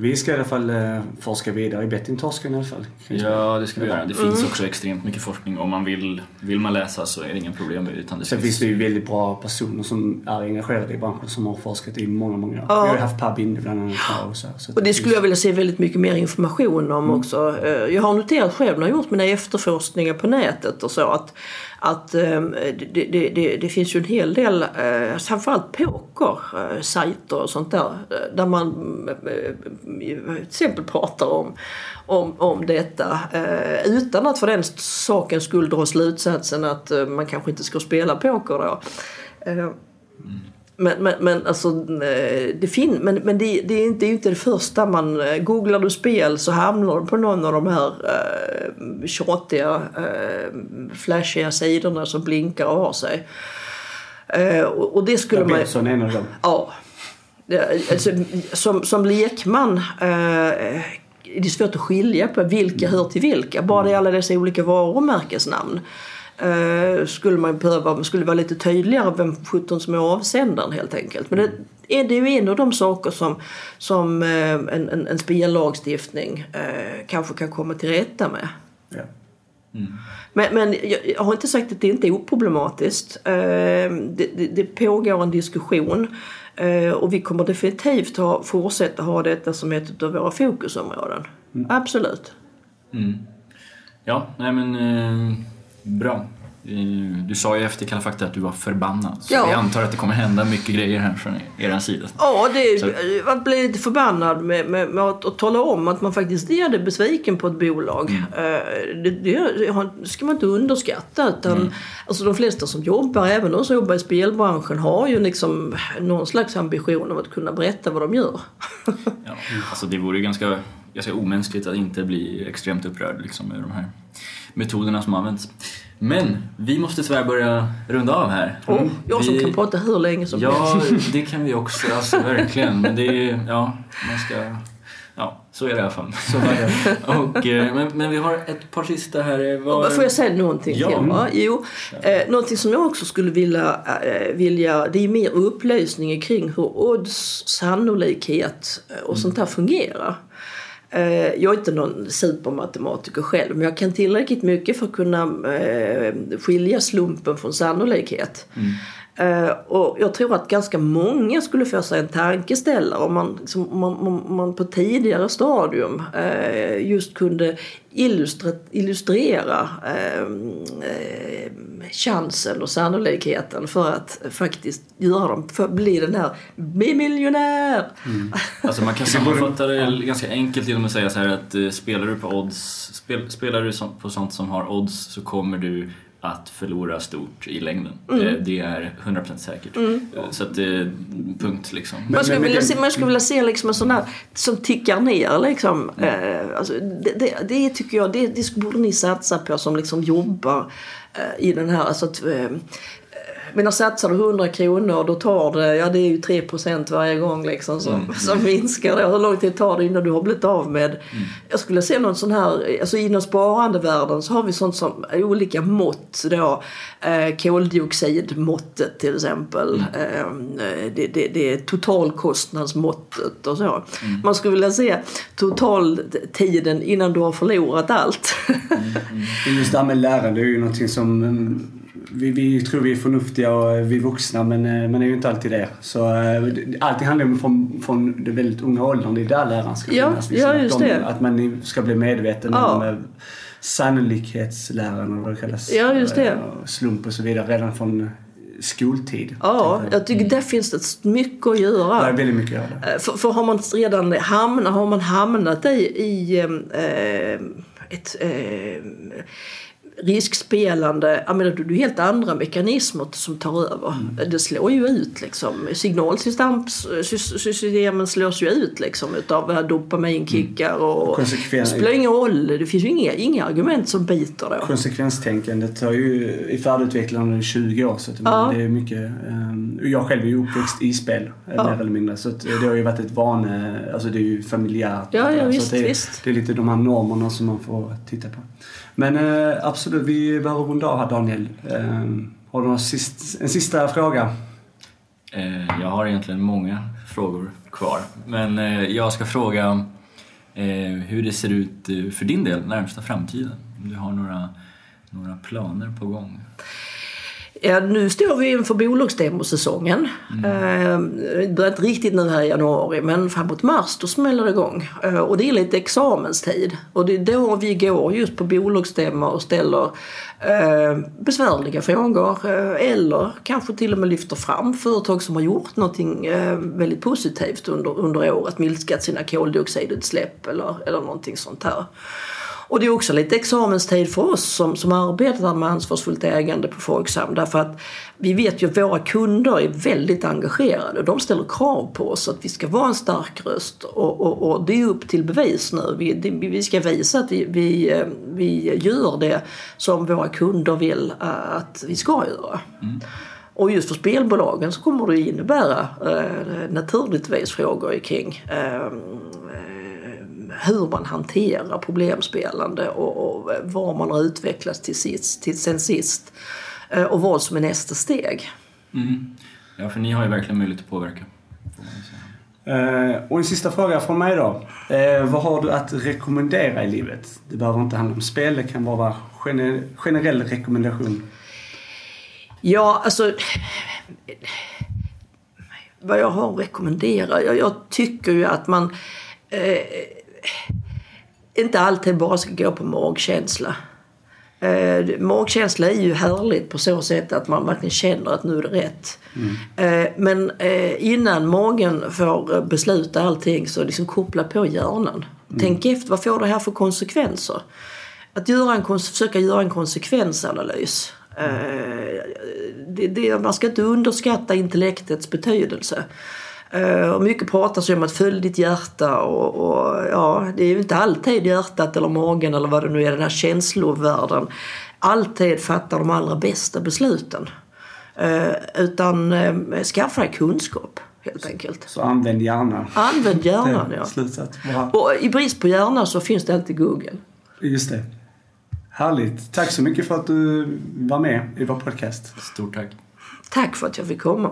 Vi ska i alla fall eh, forska vidare i bettingtorsken i alla fall. Ja, det ska vi göra. Det finns mm. också extremt mycket forskning. Om man vill, vill man läsa så är det inga problem. Utan det Sen finns det ju väldigt bra personer som är engagerade i branschen som har forskat i många, många år. Ja. Vi har ju haft Per Binde bland annat och så. så och det skulle jag vilja se väldigt mycket mer information om mm. också. Eh, jag har noterat själv när jag har gjort mina efterforskningar på nätet och så att att ehm, det, det, det, det, finns ju en hel del, eh, framförallt pokersajter eh, och sånt där, eh, där man till exempel pratar om, om, om detta utan att för den sakens skull dra slutsatsen att man kanske inte ska spela poker då. Mm. Men, men, men alltså, eh, det, fin men, men det, det, är inte, det är inte det första man... Eh, googlar du spel så hamnar du på någon av de här eh, tjatiga, eh, flashiga sidorna som blinkar och har sig. Eh, och, och, det skulle man... Betsson är en av dem. Ja. Alltså, som, som lekman eh, det är svårt att skilja på vilka hör till vilka. Bara det är alla dessa olika varumärkesnamn. Uh, skulle man behöva, skulle vara lite tydligare vem sjutton som är avsändaren helt enkelt. Men det är, det ju en av de saker som, som uh, en, en, en spellagstiftning uh, kanske kan komma till rätta med. Ja. Mm. Men, men jag, jag, har inte sagt att det inte är oproblematiskt. Det, det, det pågår en diskussion. Och vi kommer definitivt ha, fortsätta ha detta som ett av våra fokusområden. Mm. Absolut. Mm. Ja, nej men Bra. Eh, du sa ju efter Kalla fakta att du var förbannad. Så ja. jag antar att det kommer hända mycket grejer här från er sida. Ja, det är, man blir lite förbannad med, med, med att, att, tala om att man faktiskt är besviken på ett bolag. Mm. Eh, det, det, ska man inte underskatta. Utan, mm. alltså, de flesta som jobbar, även de som jobbar i spelbranschen, har ju liksom någon slags ambition av att kunna berätta vad de gör. ja, alltså det vore ju ganska, ganska omänskligt att inte bli extremt upprörd liksom, med de här metoderna som används. Men vi måste tyvärr börja runda av här. Oh, jag som vi... kan prata hur länge som ja, helst. Ja, det kan vi också. Alltså, verkligen. Men det är, ja, man ska... Ja, så är det i alla fall. Så och, eh, men, men vi har ett par sista här. Var... Får jag säga någonting ja. till? Va? Jo, eh, någonting som jag också skulle vilja, eh, vilja det är mer upplysning kring hur odds, sannolikhet och mm. sånt här fungerar. Eh, jag är inte någon supermatematiker själv men jag kan tillräckligt mycket för att kunna eh, skilja slumpen från sannolikhet. Mm. Uh, och jag tror att ganska många skulle få sig en tankeställare om man, liksom, om man, om man på tidigare stadium uh, just kunde illustra, illustrera uh, chansen och sannolikheten för att faktiskt göra dem, för att bli den här bli miljonär. Mm. Alltså man kan sammanfatta det ganska enkelt genom att säga så här att spelar du på odds, spel, spelar du på sånt som har odds så kommer du att förlora stort i längden. Mm. Det är 100% säkert. Mm. Så att, punkt liksom. Man skulle, vilja se, man skulle vilja se liksom en sån här som tickar ner liksom. Mm. Alltså, det, det, det, tycker jag, det, det borde ni satsa på som liksom jobbar i den här, alltså att, men satsar du 100 kronor då tar det, ja det är ju 3% varje gång liksom som, mm. som minskar det. Hur lång tid tar det innan du har blivit av med? Mm. Jag skulle se någon sån här, alltså inom sparandevärlden så har vi sånt som olika mått då. Eh, koldioxidmåttet till exempel. Mm. Eh, det, det, det är totalkostnadsmåttet och så. Mm. Man skulle vilja se totaltiden innan du har förlorat allt. Mm. mm. Just det här med lärande är ju någonting som vi, vi tror vi är förnuftiga och vi är vuxna men eh, man är ju inte alltid det. Så eh, allting handlar om från, från den väldigt unga åldern. Det är där läraren ska ja, finnas. Liksom. Ja, just De, det. Att man ska bli medveten ja. om eh, sannolikhetsläran och vad det kallas. Ja, just det. Slump och så vidare redan från skoltid. Ja, jag tycker där finns det mycket att göra. Det är väldigt mycket att göra. För, för har man redan hamnat, har man hamnat i, i äh, ett äh, riskspelande, jag menar, det är helt andra mekanismer som tar över. Mm. Det slår ju ut liksom. Signalsystemen slås ju ut liksom utav dopaminkickar och Konsekven- det spelar ingen roll. Det finns ju inga, inga argument som biter då. Konsekvenstänkandet har ju i färdigutvecklat under 20 år. Så Ja. det är mycket, ehm, jag själv är ju uppväxt i spel, eh, Ja. mer eller mindre. Så att det har ju varit ett vane, alltså det är ju familjärt. Ja, ja, visst, det, är- visst. det är lite de här normerna som man får titta på. Men eh, absolut, vi behöver runda av här Daniel. Eh, har du någon sist, en sista fråga? Eh, Jag har egentligen många frågor kvar. Men eh, jag ska fråga eh, hur det ser ut eh, för din del närmsta framtiden. Om du har några, några planer på gång. Ja, nu står vi inför bolagsdemosäsongen. Eh, Det börjar inte riktigt nu här i januari men framåt mars då smäller det igång. Eh, och det är lite examenstid. Och det är då vi går just på bolagsstämmor och ställer eh, besvärliga frågor. Eller kanske till och med lyfter fram företag som har gjort någonting väldigt positivt under, under året. Minskat sina koldioxidutsläpp eller, eller någonting sånt här. Och det är också lite examenstid för oss som, som arbetar med ansvarsfullt ägande på Folksam. Därför att vi vet ju att våra kunder är väldigt engagerade. De ställer krav på oss att vi ska vara en stark röst. Och, och, och det är upp till bevis nu. Vi, det, vi ska visa att vi, vi, vi gör det som våra kunder vill eh, att vi ska göra. Och just för spelbolagen så kommer det innebära eh, naturligtvis frågor kring eh, hur man hanterar problemspelande och, och var man har utvecklats till sist, till sen sist. Eh, Och vad som är nästa steg. Mm. Ja, för ni har ju verkligen möjlighet att påverka. Eh, och en sista fråga från mig då. Eh, vad har du att rekommendera i livet? Det behöver inte handla om spel, det kan bara vara gener- generell rekommendation. Ja, alltså... Vad jag har att rekommendera? Jag, jag tycker ju att man eh, inte alltid bara ska gå på magkänsla. Eh, magkänsla är ju härligt på så sätt att man verkligen känner att nu är det rätt. Eh, men eh, innan magen får besluta allting så liksom koppla på hjärnan. Tänk efter, vad får det här för konsekvenser? Att göra en, försöka göra en konsekvensanalys. Eh, det, det, man ska inte underskatta intellektets betydelse. Eh, och mycket pratas ju om att följ ditt hjärta och, och ja, det är ju inte alltid hjärtat eller magen eller vad det nu är, den här känslovärlden alltid fattar de allra bästa besluten. Eh, utan eh, skaffa dig kunskap helt enkelt. Så använd hjärnan. Använd hjärnan ja. Slutsats. Och i brist på hjärna så finns det alltid Google. Just det. Härligt. Tack så mycket för att du var med i vår podcast. Stort tack. Tack för att jag fick komma.